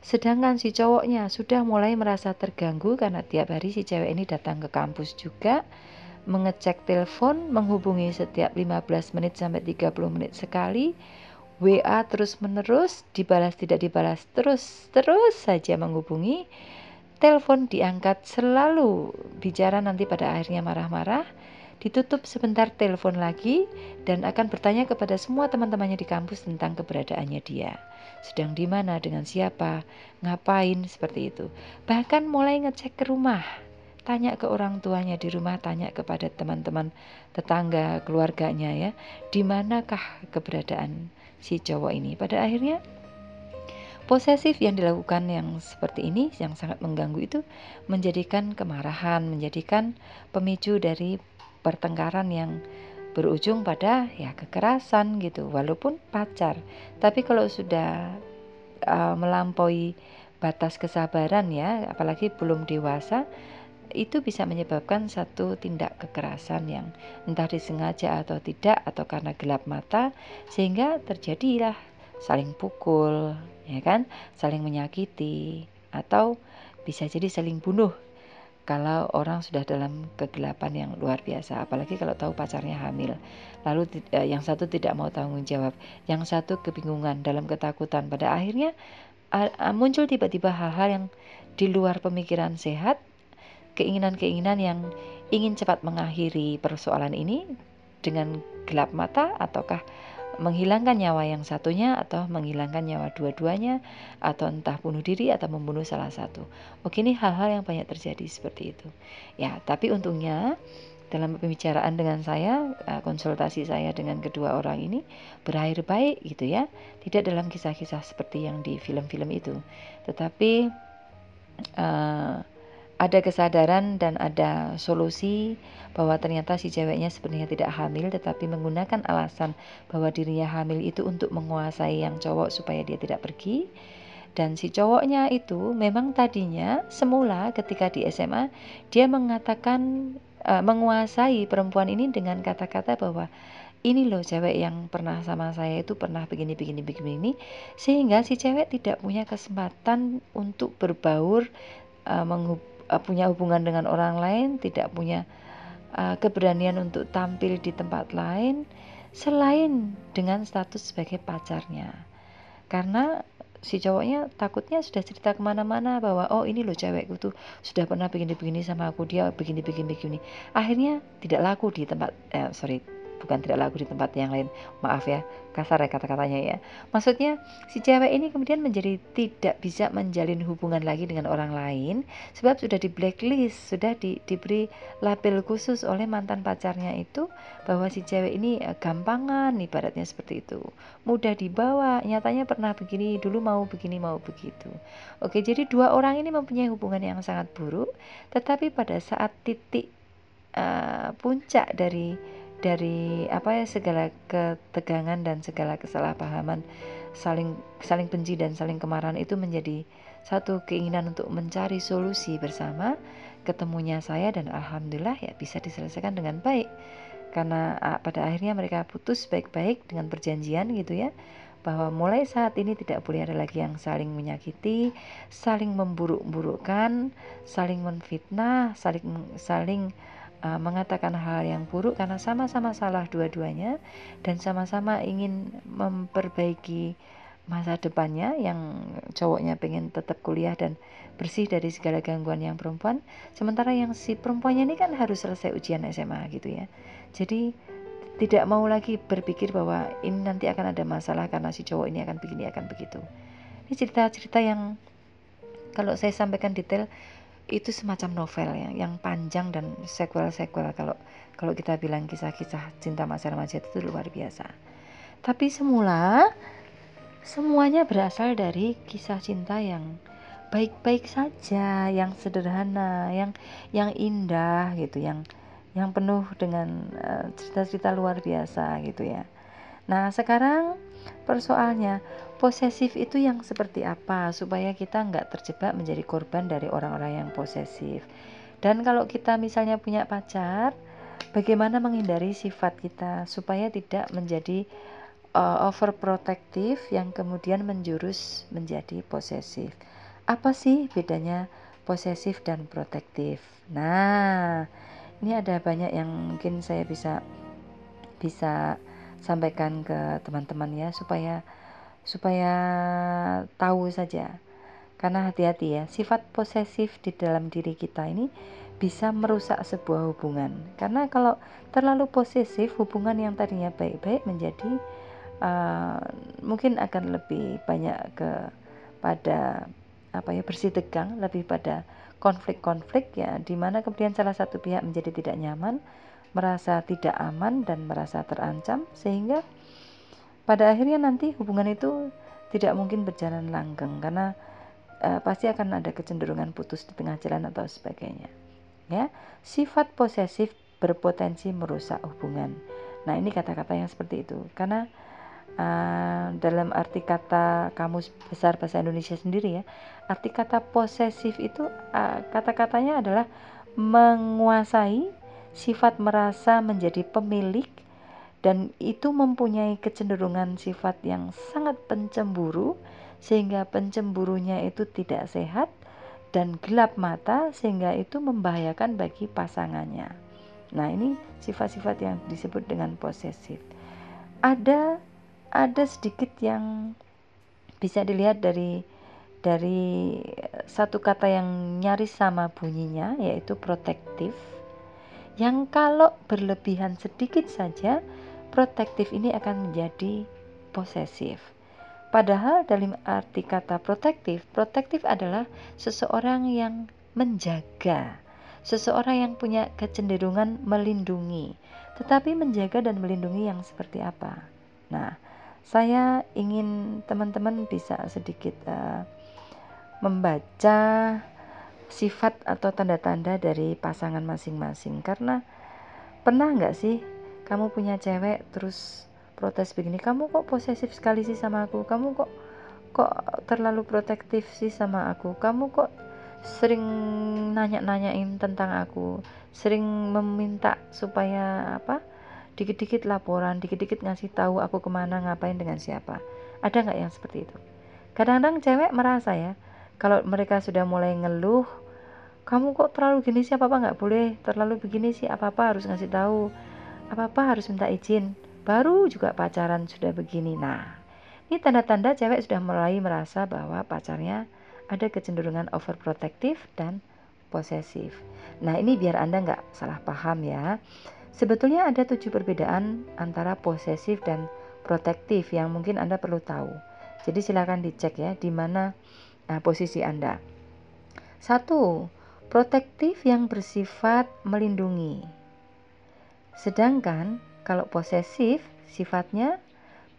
Sedangkan si cowoknya sudah mulai merasa terganggu karena tiap hari si cewek ini datang ke kampus juga, mengecek telepon, menghubungi setiap 15 menit sampai 30 menit sekali. WA terus menerus, dibalas tidak dibalas terus terus saja menghubungi. Telepon diangkat selalu bicara nanti pada akhirnya marah-marah ditutup sebentar telepon lagi dan akan bertanya kepada semua teman-temannya di kampus tentang keberadaannya dia. Sedang di mana, dengan siapa, ngapain, seperti itu. Bahkan mulai ngecek ke rumah, tanya ke orang tuanya di rumah, tanya kepada teman-teman tetangga, keluarganya ya, di manakah keberadaan si cowok ini. Pada akhirnya posesif yang dilakukan yang seperti ini yang sangat mengganggu itu menjadikan kemarahan, menjadikan pemicu dari pertengkaran yang berujung pada ya kekerasan gitu walaupun pacar. Tapi kalau sudah uh, melampaui batas kesabaran ya apalagi belum dewasa itu bisa menyebabkan satu tindak kekerasan yang entah disengaja atau tidak atau karena gelap mata sehingga terjadilah saling pukul ya kan? Saling menyakiti atau bisa jadi saling bunuh kalau orang sudah dalam kegelapan yang luar biasa apalagi kalau tahu pacarnya hamil. Lalu eh, yang satu tidak mau tanggung jawab yang satu kebingungan dalam ketakutan. Pada akhirnya muncul tiba-tiba hal-hal yang di luar pemikiran sehat keinginan-keinginan yang ingin cepat mengakhiri persoalan ini dengan gelap mata ataukah menghilangkan nyawa yang satunya atau menghilangkan nyawa dua-duanya atau entah bunuh diri atau membunuh salah satu. Oke ini hal-hal yang banyak terjadi seperti itu. Ya, tapi untungnya dalam pembicaraan dengan saya, eh, konsultasi saya dengan kedua orang ini berakhir baik gitu ya. Tidak dalam kisah-kisah seperti yang di film-film itu. Tetapi uh, ada kesadaran dan ada solusi bahwa ternyata si ceweknya sebenarnya tidak hamil tetapi menggunakan alasan bahwa dirinya hamil itu untuk menguasai yang cowok supaya dia tidak pergi. Dan si cowoknya itu memang tadinya semula ketika di SMA dia mengatakan uh, menguasai perempuan ini dengan kata-kata bahwa ini loh cewek yang pernah sama saya itu pernah begini begini begini sehingga si cewek tidak punya kesempatan untuk berbaur uh, uh, punya hubungan dengan orang lain, tidak punya uh, keberanian untuk tampil di tempat lain selain dengan status sebagai pacarnya. Karena si cowoknya takutnya sudah cerita ke mana-mana bahwa oh ini loh cewekku tuh sudah pernah begini-begini sama aku dia begini-begini begini akhirnya tidak laku di tempat eh, sorry bukan tidak laku di tempat yang lain. Maaf ya kasar ya kata-katanya ya. Maksudnya si cewek ini kemudian menjadi tidak bisa menjalin hubungan lagi dengan orang lain sebab sudah di blacklist sudah di, diberi label khusus oleh mantan pacarnya itu bahwa si cewek ini eh, gampangan ibaratnya seperti itu. Mudah dibawa nyatanya pernah begini dulu mau begini mau begitu. Oke jadi dua orang ini mempunyai hubungan yang sangat buruk tetapi pada saat titik uh, puncak dari dari apa ya segala ketegangan dan segala kesalahpahaman saling saling benci dan saling kemarahan itu menjadi satu keinginan untuk mencari solusi bersama ketemunya saya dan alhamdulillah ya bisa diselesaikan dengan baik. Karena pada akhirnya mereka putus baik-baik dengan perjanjian gitu ya bahwa mulai saat ini tidak boleh ada lagi yang saling menyakiti, saling memburuk-burukkan, saling menfitnah, saling saling uh, mengatakan hal yang buruk karena sama-sama salah dua-duanya dan sama-sama ingin memperbaiki masa depannya yang cowoknya pengen tetap kuliah dan bersih dari segala gangguan yang perempuan sementara yang si perempuannya ini kan harus selesai ujian SMA gitu ya. Jadi tidak mau lagi berpikir bahwa ini nanti akan ada masalah karena si cowok ini akan begini akan begitu. Ini cerita-cerita yang kalau saya sampaikan detail itu semacam novel ya yang panjang dan sequel-sequel kalau kalau kita bilang kisah-kisah cinta masa remaja itu luar biasa. Tapi semula semuanya berasal dari kisah cinta yang baik-baik saja, yang sederhana, yang yang indah gitu, yang yang penuh dengan eh, cerita-cerita uh, luar biasa gitu ya. Nah, sekarang persoalnya posesif itu yang seperti apa supaya kita nggak terjebak menjadi korban dari orang-orang yang posesif. Dan kalau kita misalnya punya pacar, bagaimana menghindari sifat kita supaya tidak menjadi uh, overprotective yang kemudian menjurus menjadi posesif. Apa sih bedanya posesif dan protektif? Nah, ini ada banyak yang mungkin saya bisa bisa sampaikan ke teman-teman ya supaya supaya tahu saja. Karena hati-hati ya sifat posesif di dalam diri kita ini bisa merusak sebuah hubungan. Karena kalau terlalu posesif hubungan yang tadinya baik-baik menjadi uh, mungkin akan lebih banyak ke pada apa ya bersih tegang lebih pada konflik-konflik ya di mana kemudian salah satu pihak menjadi tidak nyaman merasa tidak aman dan merasa terancam sehingga pada akhirnya nanti hubungan itu tidak mungkin berjalan langgeng karena uh, pasti akan ada kecenderungan putus di tengah jalan atau sebagainya. Ya, sifat posesif berpotensi merusak hubungan. Nah, ini kata-kata yang seperti itu karena uh, dalam arti kata kamus besar bahasa Indonesia sendiri ya, arti kata posesif itu uh, kata-katanya adalah menguasai sifat merasa menjadi pemilik dan itu mempunyai kecenderungan sifat yang sangat pencemburu sehingga pencemburunya itu tidak sehat dan gelap mata sehingga itu membahayakan bagi pasangannya. Nah, ini sifat-sifat yang disebut dengan posesif. Ada ada sedikit yang bisa dilihat dari dari satu kata yang nyaris sama bunyinya yaitu protektif yang kalau berlebihan sedikit saja protektif ini akan menjadi posesif. Padahal dalam arti kata protektif, protektif adalah seseorang yang menjaga, seseorang yang punya kecenderungan melindungi. Tetapi menjaga dan melindungi yang seperti apa? Nah, saya ingin teman-teman bisa sedikit uh, membaca sifat atau tanda-tanda dari pasangan masing-masing karena pernah nggak sih kamu punya cewek terus protes begini kamu kok posesif sekali sih sama aku? Kamu kok kok terlalu protektif sih sama aku? Kamu kok sering nanya-nanyain tentang aku? Sering meminta supaya apa dikit-dikit laporan dikit-dikit ngasih tahu aku ke mana ngapain dengan siapa? Ada nggak yang seperti itu? Kadang-kadang cewek merasa ya kalau mereka sudah mulai ngeluh kamu kok terlalu gini sih apa apa nggak boleh? Terlalu begini sih apa apa harus ngasih tahu apa apa harus minta izin. Baru juga pacaran sudah begini. Nah ini tanda-tanda cewek sudah mulai merasa bahwa pacarnya ada kecenderungan overprotective dan posesif. Nah ini biar anda nggak salah paham ya. Sebetulnya ada tujuh perbedaan antara posesif dan protektif yang mungkin anda perlu tahu. Jadi silakan dicek ya di mana nah, posisi anda. Satu protektif yang bersifat melindungi. Sedangkan kalau posesif sifatnya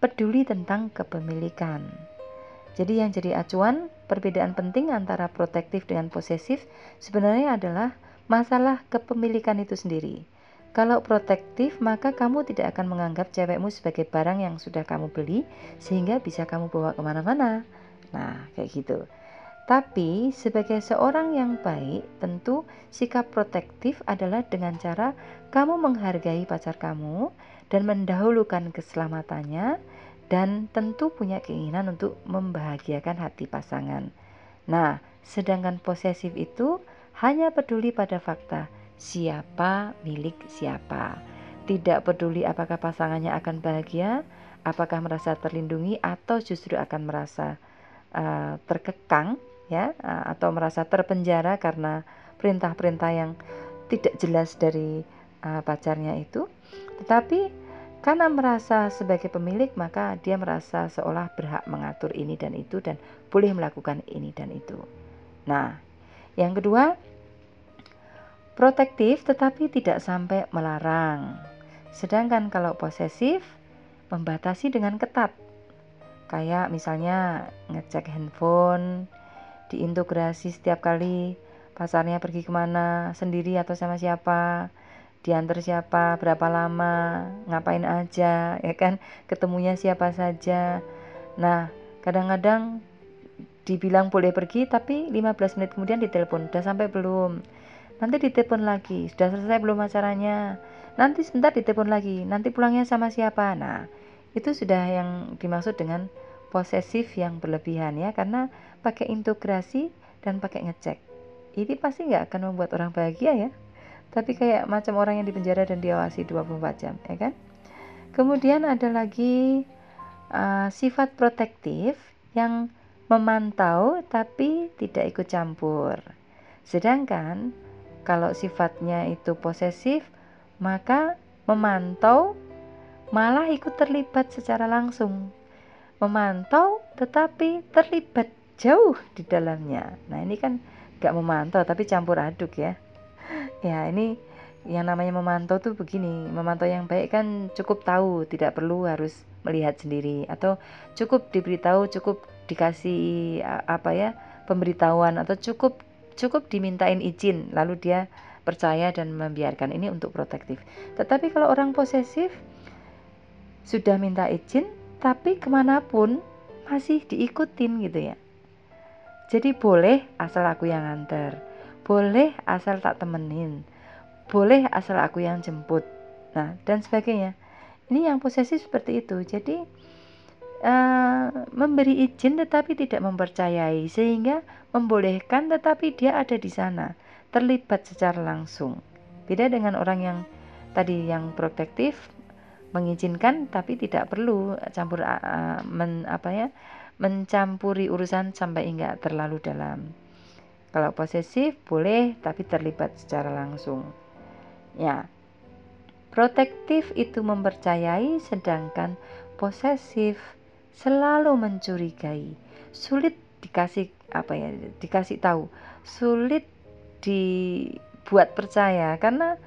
peduli tentang kepemilikan. Jadi yang jadi acuan perbedaan penting antara protektif dengan posesif sebenarnya adalah masalah kepemilikan itu sendiri. Kalau protektif, maka kamu tidak akan menganggap cewekmu sebagai barang yang sudah kamu beli sehingga bisa kamu bawa ke mana-mana. Nah, kayak gitu. Tapi sebagai seorang yang baik, tentu sikap protektif adalah dengan cara kamu menghargai pacar kamu dan mendahulukan keselamatannya dan tentu punya keinginan untuk membahagiakan hati pasangan. Nah, sedangkan posesif itu hanya peduli pada fakta siapa milik siapa. Tidak peduli apakah pasangannya akan bahagia, apakah merasa terlindungi atau justru akan merasa uh, terkekang ya atau merasa terpenjara karena perintah-perintah yang tidak jelas dari uh, pacarnya itu. Tetapi karena merasa sebagai pemilik maka dia merasa seolah berhak mengatur ini dan itu dan boleh melakukan ini dan itu. Nah yang kedua protektif tetapi tidak sampai melarang. Sedangkan kalau posesif membatasi dengan ketat. Kayak misalnya ngecek handphone diintegrasi setiap kali pasarnya pergi ke mana sendiri atau sama siapa diantar siapa berapa lama ngapain aja ya kan? Ketemunya siapa saja. Nah kadang-kadang dibilang boleh pergi tapi 15 menit kemudian ditelepon. Udah sampai belum? Nanti ditelepon lagi. Sudah selesai belum acaranya? Nanti sebentar ditelepon lagi. Nanti pulangnya sama siapa? Nah itu sudah yang dimaksud dengan posesif yang berlebihan ya karena pakai integrasi dan pakai ngecek. Ini pasti nggak akan membuat orang bahagia ya. Tapi kayak macam orang yang dipenjara dan diawasi 24 jam ya kan? Kemudian ada lagi uh, sifat protektif yang memantau tapi tidak ikut campur. Sedangkan kalau sifatnya itu posesif maka memantau malah ikut terlibat secara langsung memantau tetapi terlibat jauh di dalamnya. Nah ini kan gak memantau tapi campur aduk ya. Ya ini yang namanya memantau tuh begini, memantau yang baik kan cukup tahu, tidak perlu harus melihat sendiri atau cukup diberitahu, cukup dikasih apa ya pemberitahuan atau cukup cukup dimintain izin lalu dia percaya dan membiarkan ini untuk protektif. Tetapi kalau orang posesif sudah minta izin tapi ke mana pun masih diikutin gitu ya. Jadi boleh asal aku yang nganter boleh asal tak temenin boleh asal aku yang jemput. Nah dan sebagainya. Ini yang posesif seperti itu. Jadi uh, memberi izin tetapi tidak mempercayai sehingga membolehkan tetapi dia ada di sana terlibat secara langsung. Beda dengan orang yang tadi yang protektif mengizinkan tapi tidak perlu campur uh, men, apa ya mencampuri urusan sampai enggak terlalu dalam. Kalau posesif boleh tapi terlibat secara langsung. Ya. Protektif itu mempercayai sedangkan posesif selalu mencurigai. Sulit dikasih apa ya? Dikasih tahu. Sulit dibuat percaya karena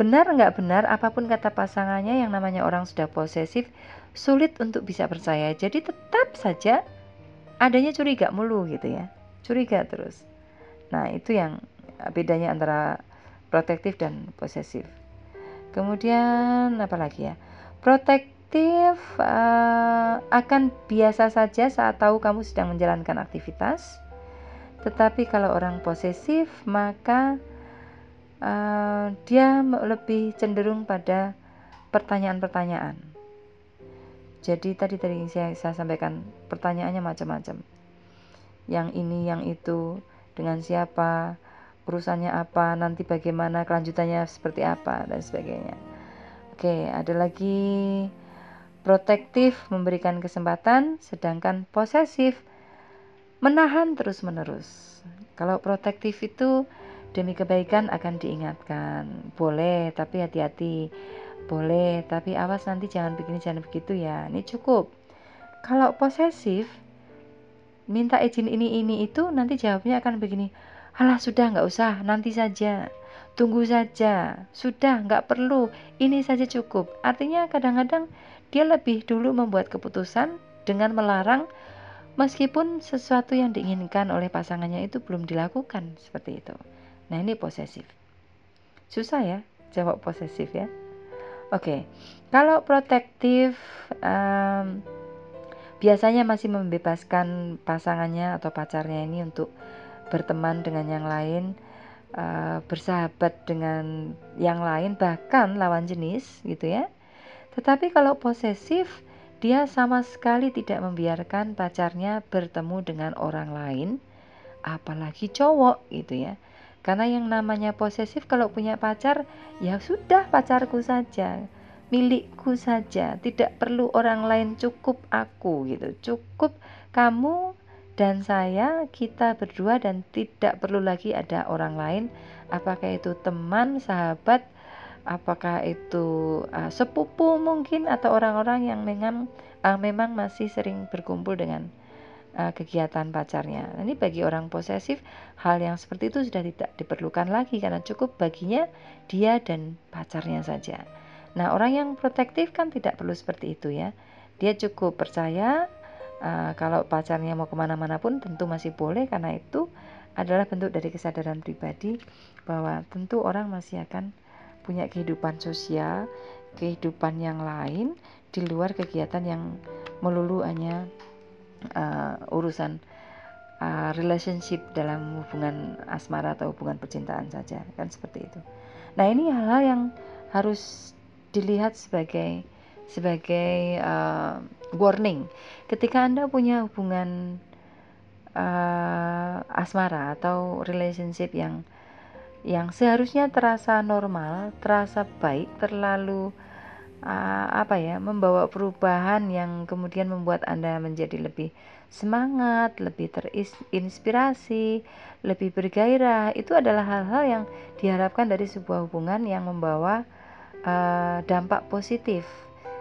Benar nggak benar, apa pun kata pasangannya yang namanya orang sudah posesif, sulit untuk bisa percaya. Jadi tetap saja adanya curiga mulu gitu ya. Curiga terus. Nah, itu yang bedanya antara protektif dan posesif. Kemudian apa lagi ya? Protektif uh, akan biasa saja saat tahu kamu sedang menjalankan aktivitas. Tetapi kalau orang posesif maka uh, dia lebih cenderung pada pertanyaan-pertanyaan. Jadi tadi tadi saya, saya sampaikan pertanyaannya macam-macam. Yang ini, yang itu, dengan siapa, urusannya apa, nanti bagaimana, kelanjutannya seperti apa dan sebagainya. Oke, ada lagi protektif memberikan kesempatan, sedangkan posesif menahan terus-menerus. Kalau protektif itu demi kebaikan akan diingatkan. Boleh, tapi hati-hati boleh, tapi awas nanti jangan begini, jangan begitu ya. Ini cukup. Kalau posesif, minta izin ini, ini, itu, nanti jawabnya akan begini. Alah sudah nggak usah, nanti saja. Tunggu saja, sudah nggak perlu, ini saja cukup. Artinya kadang-kadang dia lebih dulu membuat keputusan dengan melarang meskipun sesuatu yang diinginkan oleh pasangannya itu belum dilakukan seperti itu. Nah ini posesif. Susah ya jawab posesif ya. Oke, kalau protektif um, biasanya masih membebaskan pasangannya atau pacarnya ini untuk berteman dengan yang lain, uh, bersahabat dengan yang lain, bahkan lawan jenis, gitu ya. Tetapi kalau posesif, dia sama sekali tidak membiarkan pacarnya bertemu dengan orang lain, apalagi cowok, gitu ya. Karena yang namanya posesif kalau punya pacar ya sudah pacarku saja, milikku saja, tidak perlu orang lain cukup aku gitu. Cukup kamu dan saya kita berdua dan tidak perlu lagi ada orang lain apakah itu teman, sahabat, apakah itu uh, sepupu mungkin atau orang-orang yang memang uh, memang masih sering berkumpul dengan uh, kegiatan pacarnya. Ini bagi orang posesif hal yang seperti itu sudah tidak diperlukan lagi karena cukup baginya dia dan pacarnya saja. Nah orang yang protektif kan tidak perlu seperti itu ya. Dia cukup percaya uh, kalau pacarnya mau ke mana-mana pun tentu masih boleh karena itu adalah bentuk dari kesadaran pribadi bahwa tentu orang masih akan punya kehidupan sosial, kehidupan yang lain di luar kegiatan yang melulu hanya uh, urusan uh, relationship dalam hubungan asmara atau hubungan percintaan saja kan seperti itu. Nah ini hal-hal yang harus dilihat sebagai sebagai uh, warning ketika anda punya hubungan uh, asmara atau relationship yang yang seharusnya terasa normal, terasa baik, terlalu uh, apa ya membawa perubahan yang kemudian membuat anda menjadi lebih semangat, lebih terinspirasi, lebih bergairah itu adalah hal-hal yang diharapkan dari sebuah hubungan yang membawa uh, dampak positif.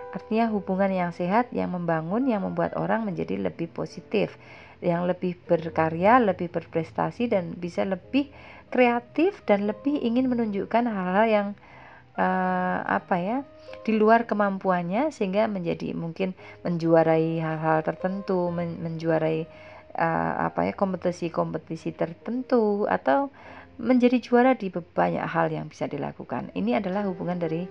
Artinya hubungan yang sehat, yang membangun, yang membuat orang menjadi lebih positif, yang lebih berkarya, lebih berprestasi dan bisa lebih kreatif dan lebih ingin menunjukkan hal-hal yang uh, apa ya di luar kemampuannya sehingga menjadi mungkin menjuarai hal-hal tertentu men menjuarai uh, apa ya kompetisi-kompetisi tertentu atau menjadi juara di banyak hal yang bisa dilakukan. Ini adalah hubungan dari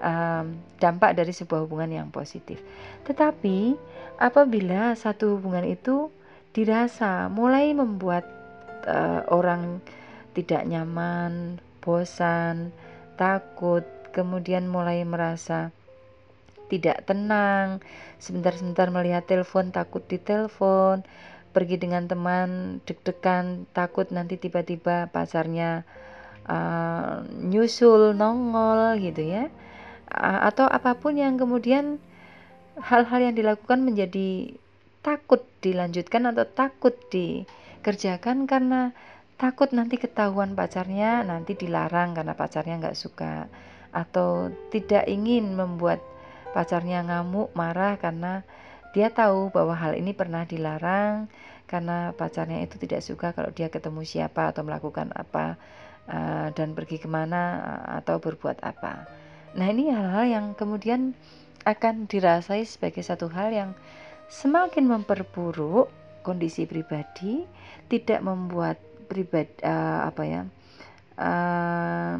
um, dampak dari sebuah hubungan yang positif. Tetapi apabila satu hubungan itu dirasa mulai membuat uh, orang tidak nyaman bosan takut, kemudian mulai merasa tidak tenang, sebentar-sebentar melihat telepon takut ditelepon, pergi dengan teman deg-degan takut nanti tiba-tiba pacarnya uh, nyusul nongol gitu ya, uh, atau apa pun yang kemudian hal-hal yang dilakukan menjadi takut dilanjutkan atau takut dikerjakan karena takut nanti ketahuan pacarnya nanti dilarang karena pacarnya nggak suka atau tidak ingin membuat pacarnya ngamuk marah karena dia tahu bahwa hal ini pernah dilarang karena pacarnya itu tidak suka kalau dia ketemu siapa atau melakukan apa uh, dan pergi ke mana uh, atau berbuat apa. Nah ini hal-hal yang kemudian akan dirasai sebagai satu hal yang semakin memperburuk kondisi pribadi, tidak membuat pribadi uh, apa ya uh,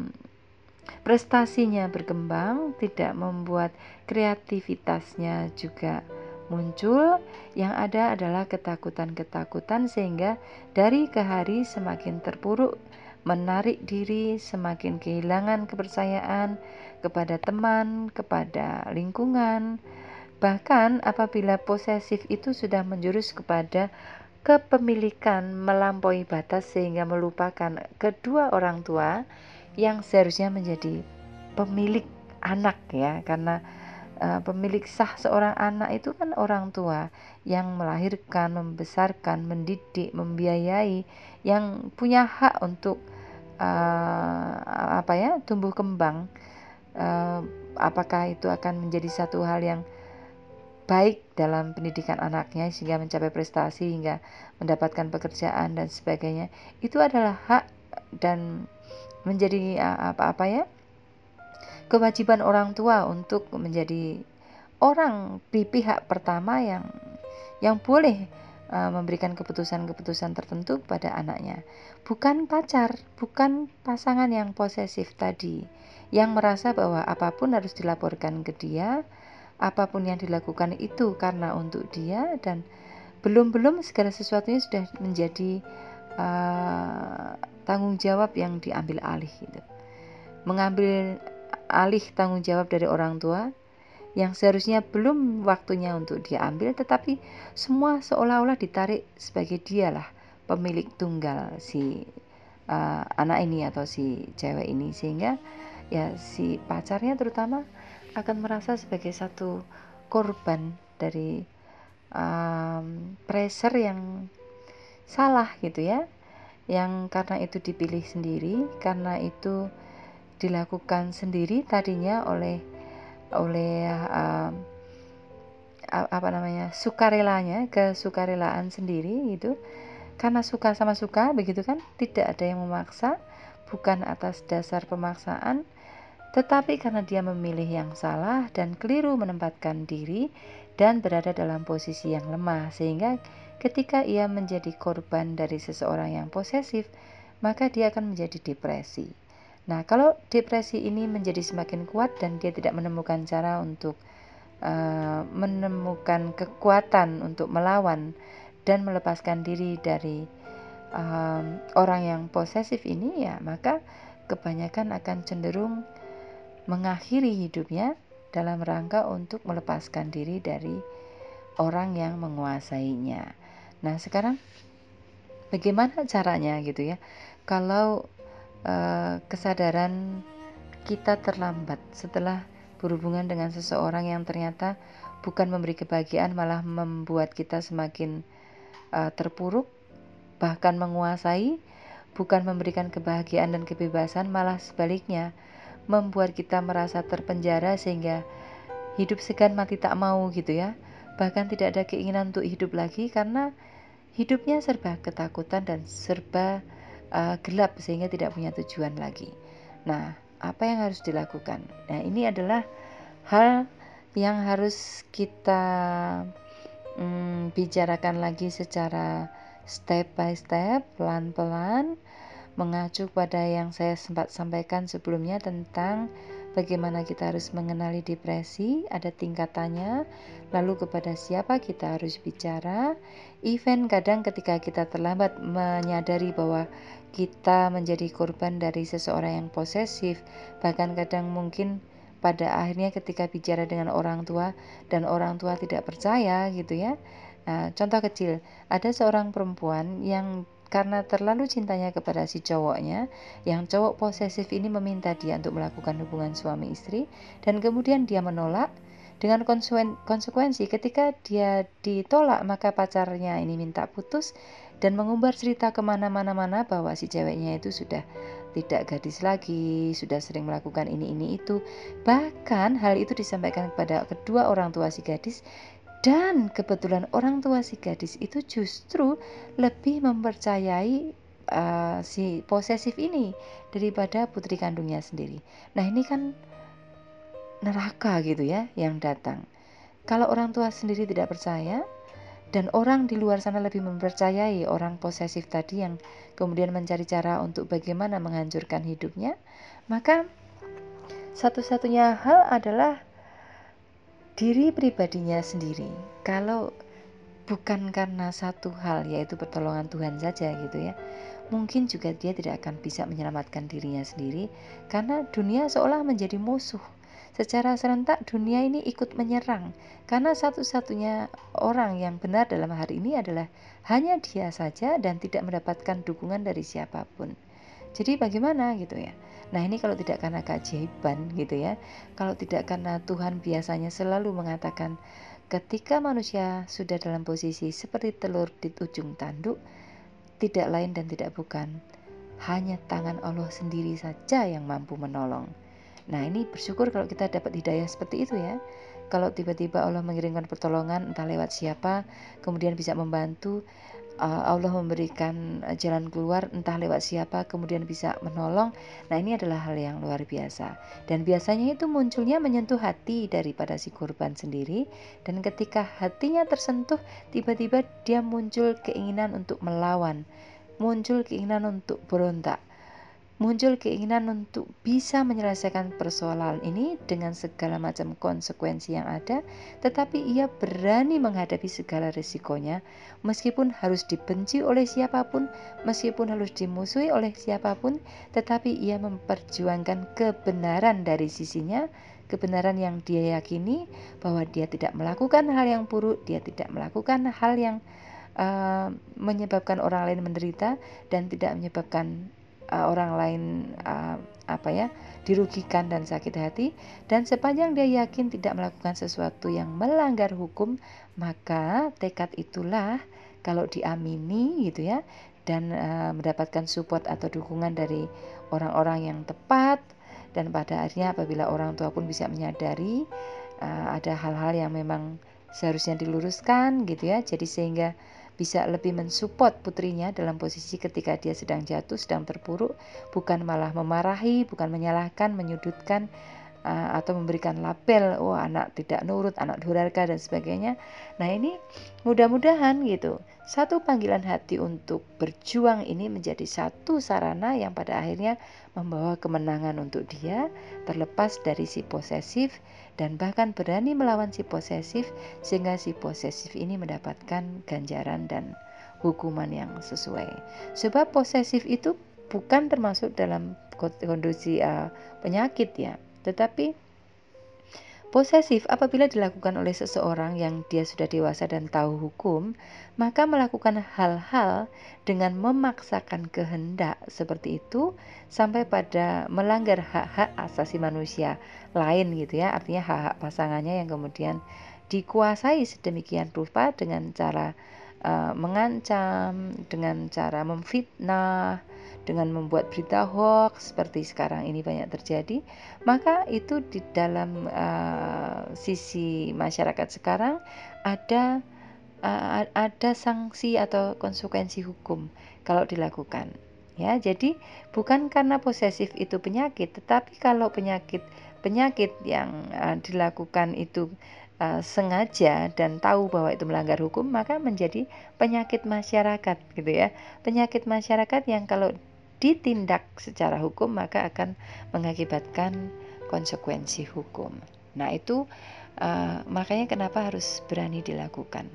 prestasinya berkembang tidak membuat kreativitasnya juga muncul. Yang ada adalah ketakutan-ketakutan sehingga dari ke hari semakin terpuruk menarik diri semakin kehilangan kepercayaan kepada teman kepada lingkungan. Bahkan apabila posesif itu sudah menjurus kepada kepemilikan melampaui batas sehingga melupakan kedua orang tua yang seharusnya menjadi pemilik anak ya karena uh, pemilik sah seorang anak itu kan orang tua yang melahirkan, membesarkan, mendidik, membiayai, yang punya hak untuk uh, apa ya tumbuh kembang. Uh, apakah itu akan menjadi satu hal yang baik dalam pendidikan anaknya sehingga mencapai prestasi hingga mendapatkan pekerjaan dan sebagainya. Itu adalah hak dan menjadi apa-apa ya kewajiban orang tua untuk menjadi orang di pihak pertama yang yang boleh memberikan keputusan-keputusan tertentu pada anaknya. Bukan pacar bukan pasangan yang posesif tadi yang merasa bahwa apa pun harus dilaporkan ke dia apa pun yang dilakukan itu karena untuk dia dan belum-belum segala sesuatunya sudah menjadi uh, tanggung jawab yang diambil alih gitu. Mengambil alih tanggung jawab dari orang tua yang seharusnya belum waktunya untuk diambil tetapi semua seolah-olah ditarik sebagai dialah pemilik tunggal si uh, anak ini atau si cewek ini sehingga ya si pacarnya terutama akan merasa sebagai satu korban dari um, pressure yang salah gitu ya. Yang karena itu dipilih sendiri karena itu dilakukan sendiri tadinya oleh oleh um, apa namanya sukarelanya kesukarelaan sendiri itu karena suka sama suka begitu kan? Tidak ada yang memaksa bukan atas dasar pemaksaan tetapi karena dia memilih yang salah dan keliru menempatkan diri dan berada dalam posisi yang lemah, sehingga ketika ia menjadi korban dari seseorang yang posesif, maka dia akan menjadi depresi. Nah, kalau depresi ini menjadi semakin kuat dan dia tidak menemukan cara untuk uh, menemukan kekuatan untuk melawan dan melepaskan diri dari um, orang yang posesif ini, ya maka kebanyakan akan cenderung mengakhiri hidupnya dalam rangka untuk melepaskan diri dari orang yang menguasainya. Nah, sekarang bagaimana caranya gitu ya? Kalau uh, kesadaran kita terlambat setelah berhubungan dengan seseorang yang ternyata bukan memberi kebahagiaan malah membuat kita semakin uh, terpuruk bahkan menguasai bukan memberikan kebahagiaan dan kebebasan malah sebaliknya membuat kita merasa terpenjara sehingga hidup segan mati tak mau gitu ya. Bahkan tidak ada keinginan untuk hidup lagi karena hidupnya serba ketakutan dan serba uh, gelap sehingga tidak punya tujuan lagi. Nah, apa yang harus dilakukan? Nah, ini adalah hal yang harus kita um, bicarakan lagi secara step by step, pelan-pelan mengacu pada yang saya sempat sampaikan sebelumnya tentang bagaimana kita harus mengenali depresi, ada tingkatannya, lalu kepada siapa kita harus bicara. Even kadang ketika kita terlambat menyadari bahwa kita menjadi korban dari seseorang yang posesif, bahkan kadang mungkin pada akhirnya ketika bicara dengan orang tua dan orang tua tidak percaya gitu ya. Nah, contoh kecil, ada seorang perempuan yang karena terlalu cintanya kepada si cowoknya, yang cowok posesif ini meminta dia untuk melakukan hubungan suami istri, dan kemudian dia menolak. Dengan konsekuensi, ketika dia ditolak, maka pacarnya ini minta putus dan mengumbar cerita ke mana-mana-mana bahwa si ceweknya itu sudah tidak gadis lagi, sudah sering melakukan ini, ini, itu. Bahkan hal itu disampaikan kepada kedua orang tua si gadis dan kebetulan orang tua si gadis itu justru lebih mempercayai uh, si posesif ini daripada putri kandungnya sendiri. Nah, ini kan neraka gitu ya yang datang. Kalau orang tua sendiri tidak percaya, dan orang di luar sana lebih mempercayai orang posesif tadi yang kemudian mencari cara untuk bagaimana menghancurkan hidupnya, maka satu-satunya hal adalah diri pribadinya sendiri. Kalau bukan karena satu hal yaitu pertolongan Tuhan saja gitu ya. Mungkin juga dia tidak akan bisa menyelamatkan dirinya sendiri karena dunia seolah menjadi musuh Secara serentak dunia ini ikut menyerang karena satu-satunya orang yang benar dalam hari ini adalah hanya dia saja dan tidak mendapatkan dukungan dari siapa pun. Jadi bagaimana gitu ya? Nah ini kalau tidak karena keajaiban gitu ya, kalau tidak karena Tuhan biasanya selalu mengatakan ketika manusia sudah dalam posisi seperti telur di ujung tanduk, tidak lain dan tidak bukan, hanya tangan Allah sendiri saja yang mampu menolong. Nah, ini bersyukur kalau kita dapat hidayah seperti itu ya. Kalau tiba-tiba Allah mengirimkan pertolongan entah lewat siapa, kemudian bisa membantu, Allah memberikan jalan keluar entah lewat siapa, kemudian bisa menolong. Nah, ini adalah hal yang luar biasa. Dan biasanya itu munculnya menyentuh hati daripada si korban sendiri dan ketika hatinya tersentuh, tiba-tiba dia muncul keinginan untuk melawan, muncul keinginan untuk berontak muncul keinginan untuk bisa menyelesaikan persoalan ini dengan segala macam konsekuensi yang ada, tetapi ia berani menghadapi segala risikonya, meskipun harus dibenci oleh siapa pun, meskipun harus dimusuhi oleh siapa pun, tetapi ia memperjuangkan kebenaran dari sisinya, kebenaran yang dia yakini bahwa dia tidak melakukan hal yang buruk, dia tidak melakukan hal yang uh, menyebabkan orang lain menderita dan tidak menyebabkan uh, orang lain uh, apa ya dirugikan dan sakit hati dan sepanjang dia yakin tidak melakukan sesuatu yang melanggar hukum maka tekad itulah kalau diamini gitu ya dan uh, mendapatkan support atau dukungan dari orang-orang yang tepat dan pada akhirnya apabila orang tua pun bisa menyadari uh, ada hal-hal yang memang seharusnya diluruskan gitu ya. Jadi sehingga bisa lebih mensupport putrinya dalam posisi ketika dia sedang jatuh, sedang terpuruk, bukan malah memarahi, bukan menyalahkan, menyudutkan, uh, atau memberikan label, oh anak tidak nurut, anak durhaka dan sebagainya. Nah ini mudah-mudahan gitu, satu panggilan hati untuk berjuang ini menjadi satu sarana yang pada akhirnya membawa kemenangan untuk dia, terlepas dari si posesif dan bahkan berani melawan si posesif sehingga si posesif ini mendapatkan ganjaran dan hukuman yang sesuai. Sebab posesif itu bukan termasuk dalam kondisi uh, penyakit ya, tetapi Posesif apabila dilakukan oleh seseorang yang dia sudah dewasa dan tahu hukum, maka melakukan hal-hal dengan memaksakan kehendak seperti itu sampai pada melanggar hak-hak asasi manusia lain gitu ya. Artinya hak-hak pasangannya yang kemudian dikuasai sedemikian rupa dengan cara uh, mengancam, dengan cara memfitnah, dengan membuat berita hoax seperti sekarang ini banyak terjadi, maka itu di dalam uh, sisi masyarakat sekarang ada uh, ada sanksi atau konsekuensi hukum kalau dilakukan. Ya, jadi bukan karena posesif itu penyakit, tetapi kalau penyakit penyakit yang uh, dilakukan itu uh, sengaja dan tahu bahwa itu melanggar hukum maka menjadi penyakit masyarakat gitu ya penyakit masyarakat yang kalau ditindak secara hukum maka akan mengakibatkan konsekuensi hukum. Nah itu uh, makanya kenapa harus berani dilakukan.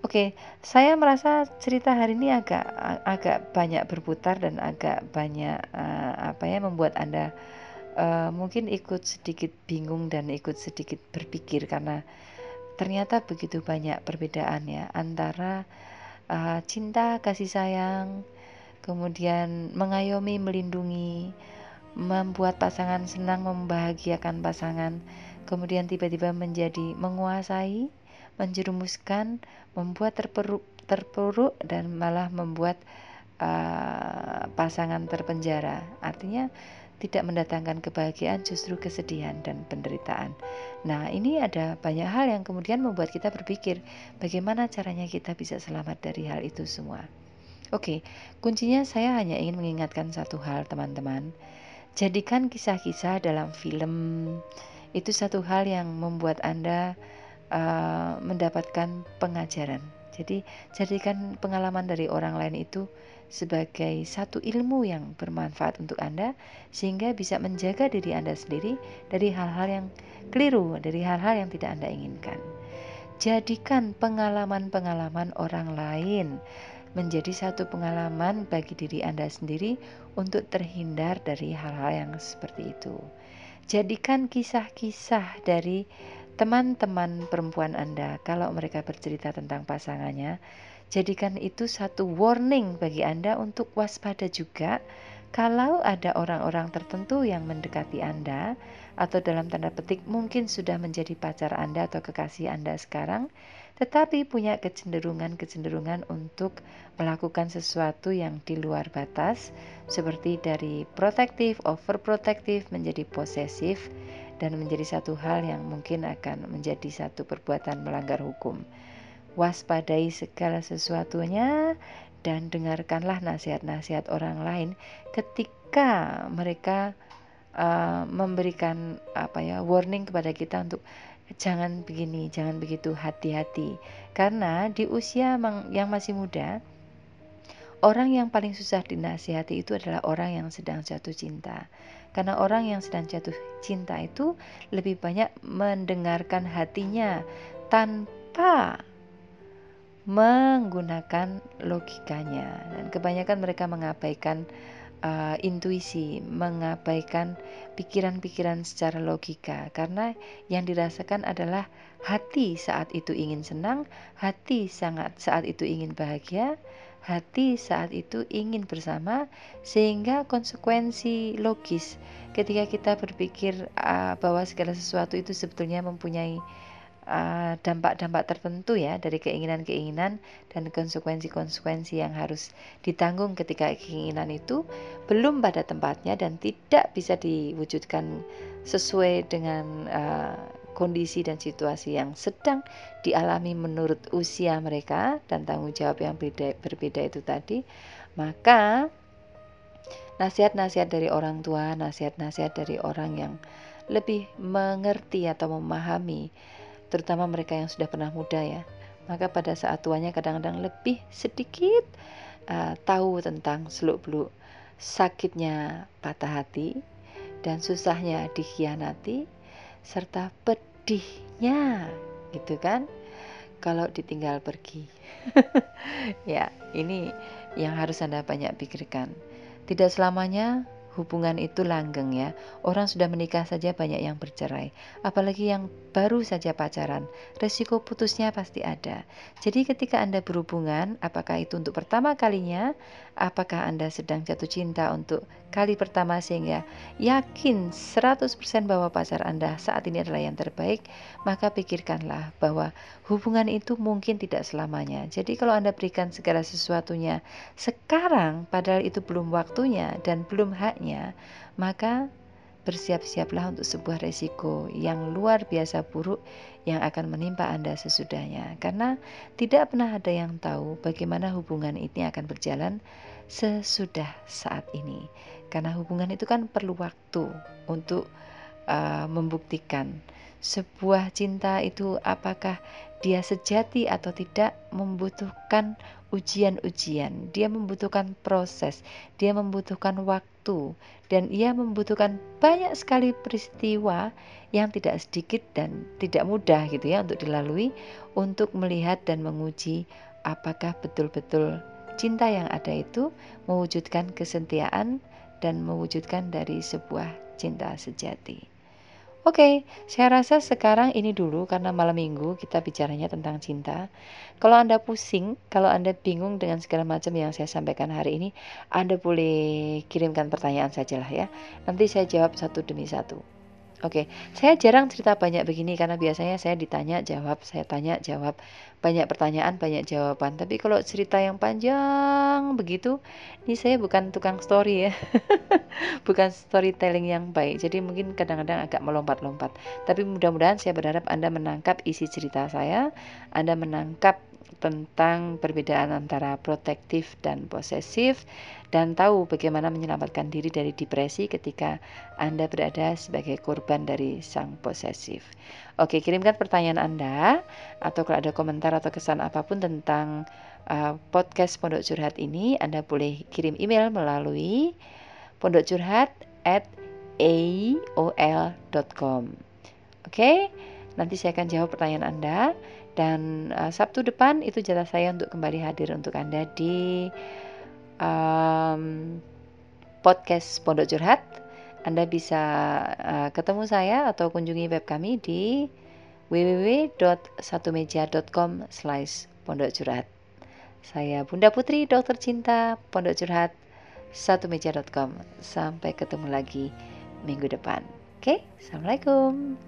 Oke, saya merasa cerita hari ini agak agak banyak berputar dan agak banyak uh, apa ya membuat anda uh, mungkin ikut sedikit bingung dan ikut sedikit berpikir karena ternyata begitu banyak perbedaan ya antara uh, cinta kasih sayang kemudian mengayomi, melindungi, membuat pasangan senang, membahagiakan pasangan, kemudian tiba-tiba menjadi menguasai, menjerumuskan, membuat terperuk, terpuruk dan malah membuat uh, pasangan terpenjara. Artinya tidak mendatangkan kebahagiaan, justru kesedihan dan penderitaan. Nah, ini ada banyak hal yang kemudian membuat kita berpikir bagaimana caranya kita bisa selamat dari hal itu semua. Oke, kuncinya saya hanya ingin mengingatkan satu hal, teman-teman. Jadikan kisah-kisah dalam film itu satu hal yang membuat Anda uh, mendapatkan pengajaran. Jadi, jadikan pengalaman dari orang lain itu sebagai satu ilmu yang bermanfaat untuk Anda, sehingga bisa menjaga diri Anda sendiri dari hal-hal yang keliru, dari hal-hal yang tidak Anda inginkan. Jadikan pengalaman-pengalaman orang lain menjadi satu pengalaman bagi diri Anda sendiri untuk terhindar dari hal-hal yang seperti itu. Jadikan kisah-kisah dari teman-teman perempuan Anda kalau mereka bercerita tentang pasangannya Jadikan itu satu warning bagi Anda untuk waspada juga kalau ada orang-orang tertentu yang mendekati Anda atau dalam tanda petik mungkin sudah menjadi pacar Anda atau kekasih Anda sekarang tetapi punya kecenderungan-kecenderungan untuk melakukan sesuatu yang di luar batas seperti dari protektif, overprotective menjadi posesif dan menjadi satu hal yang mungkin akan menjadi satu perbuatan melanggar hukum. Waspadai segala sesuatunya dan dengarkanlah nasihat-nasihat orang lain ketika mereka uh, memberikan apa ya warning kepada kita untuk jangan begini, jangan begitu, hati-hati. Karena di usia yang masih muda, orang yang paling susah dinasihati itu adalah orang yang sedang jatuh cinta. Karena orang yang sedang jatuh cinta itu lebih banyak mendengarkan hatinya tanpa menggunakan logikanya dan kebanyakan mereka mengabaikan uh, intuisi, mengabaikan pikiran-pikiran secara logika. Karena yang dirasakan adalah hati saat itu ingin senang, hati sangat saat itu ingin bahagia, hati saat itu ingin bersama sehingga konsekuensi logis ketika kita berpikir uh, bahwa segala sesuatu itu sebetulnya mempunyai dampak-dampak uh, tertentu ya dari keinginan-keinginan dan konsekuensi-konsekuensi yang harus ditanggung ketika keinginan itu belum pada tempatnya dan tidak bisa diwujudkan sesuai dengan uh, kondisi dan situasi yang sedang dialami menurut usia mereka dan tanggung jawab yang beda, berbeda itu tadi, maka nasihat-nasihat dari orang tua, nasihat-nasihat dari orang yang lebih mengerti atau memahami terutama mereka yang sudah pernah muda ya. Maka pada saat tuanya kadang-kadang lebih sedikit uh, tahu tentang seluk-beluk sakitnya patah hati dan susahnya dikhianati serta pedihnya gitu kan kalau ditinggal pergi. ya, ini yang harus Anda banyak pikirkan. Tidak selamanya hubungan itu langgeng ya. Orang sudah menikah saja banyak yang bercerai, apalagi yang baru saja pacaran. Resiko putusnya pasti ada. Jadi ketika Anda berhubungan, apakah itu untuk pertama kalinya, apakah Anda sedang jatuh cinta untuk kali pertama sehingga yakin 100% bahwa pacar Anda saat ini adalah yang terbaik, maka pikirkanlah bahwa hubungan itu mungkin tidak selamanya. Jadi kalau Anda berikan segala sesuatunya sekarang padahal itu belum waktunya dan belum haknya, maka bersiap-siaplah untuk sebuah resiko yang luar biasa buruk yang akan menimpa Anda sesudahnya. Karena tidak pernah ada yang tahu bagaimana hubungan ini akan berjalan sesudah saat ini. Karena hubungan itu kan perlu waktu untuk uh, membuktikan sebuah cinta itu apakah dia sejati atau tidak membutuhkan ujian-ujian, dia membutuhkan proses, dia membutuhkan waktu, dan ia membutuhkan banyak sekali peristiwa yang tidak sedikit dan tidak mudah gitu ya untuk dilalui untuk melihat dan menguji apakah betul-betul cinta yang ada itu mewujudkan kesetiaan dan mewujudkan dari sebuah cinta sejati. Oke, saya rasa sekarang ini dulu karena malam minggu kita bicaranya tentang cinta. Kalau Anda pusing, kalau Anda bingung dengan segala macam yang saya sampaikan hari ini, Anda boleh kirimkan pertanyaan sajalah ya. Nanti saya jawab satu demi satu. Oke, saya jarang cerita banyak begini karena biasanya saya ditanya jawab, saya tanya jawab, banyak pertanyaan banyak jawaban. Tapi kalau cerita yang panjang begitu, ini saya bukan tukang story ya, bukan storytelling yang baik. Jadi mungkin kadang-kadang agak melompat-lompat. Tapi mudah-mudahan saya berharap Anda menangkap isi cerita saya, Anda menangkap tentang perbedaan antara protektif dan posesif dan tahu bagaimana menyelamatkan diri dari depresi ketika Anda berada sebagai korban dari sang posesif. Oke, kirimkan pertanyaan Anda atau kalau ada komentar atau kesan apa pun tentang uh, podcast Pondok Curhat ini, Anda boleh kirim email melalui pondokcurhat at aol.com. Oke, nanti saya akan jawab pertanyaan Anda dan uh, Sabtu depan itu jatah saya untuk kembali hadir untuk Anda di um, podcast Pondok Curhat. Anda bisa uh, ketemu saya atau kunjungi web kami di www.satumeja.com slash pondok curhat. Saya Bunda Putri, dokter cinta, pondok curhat, satumeja.com. Sampai ketemu lagi minggu depan. Oke, Assalamualaikum.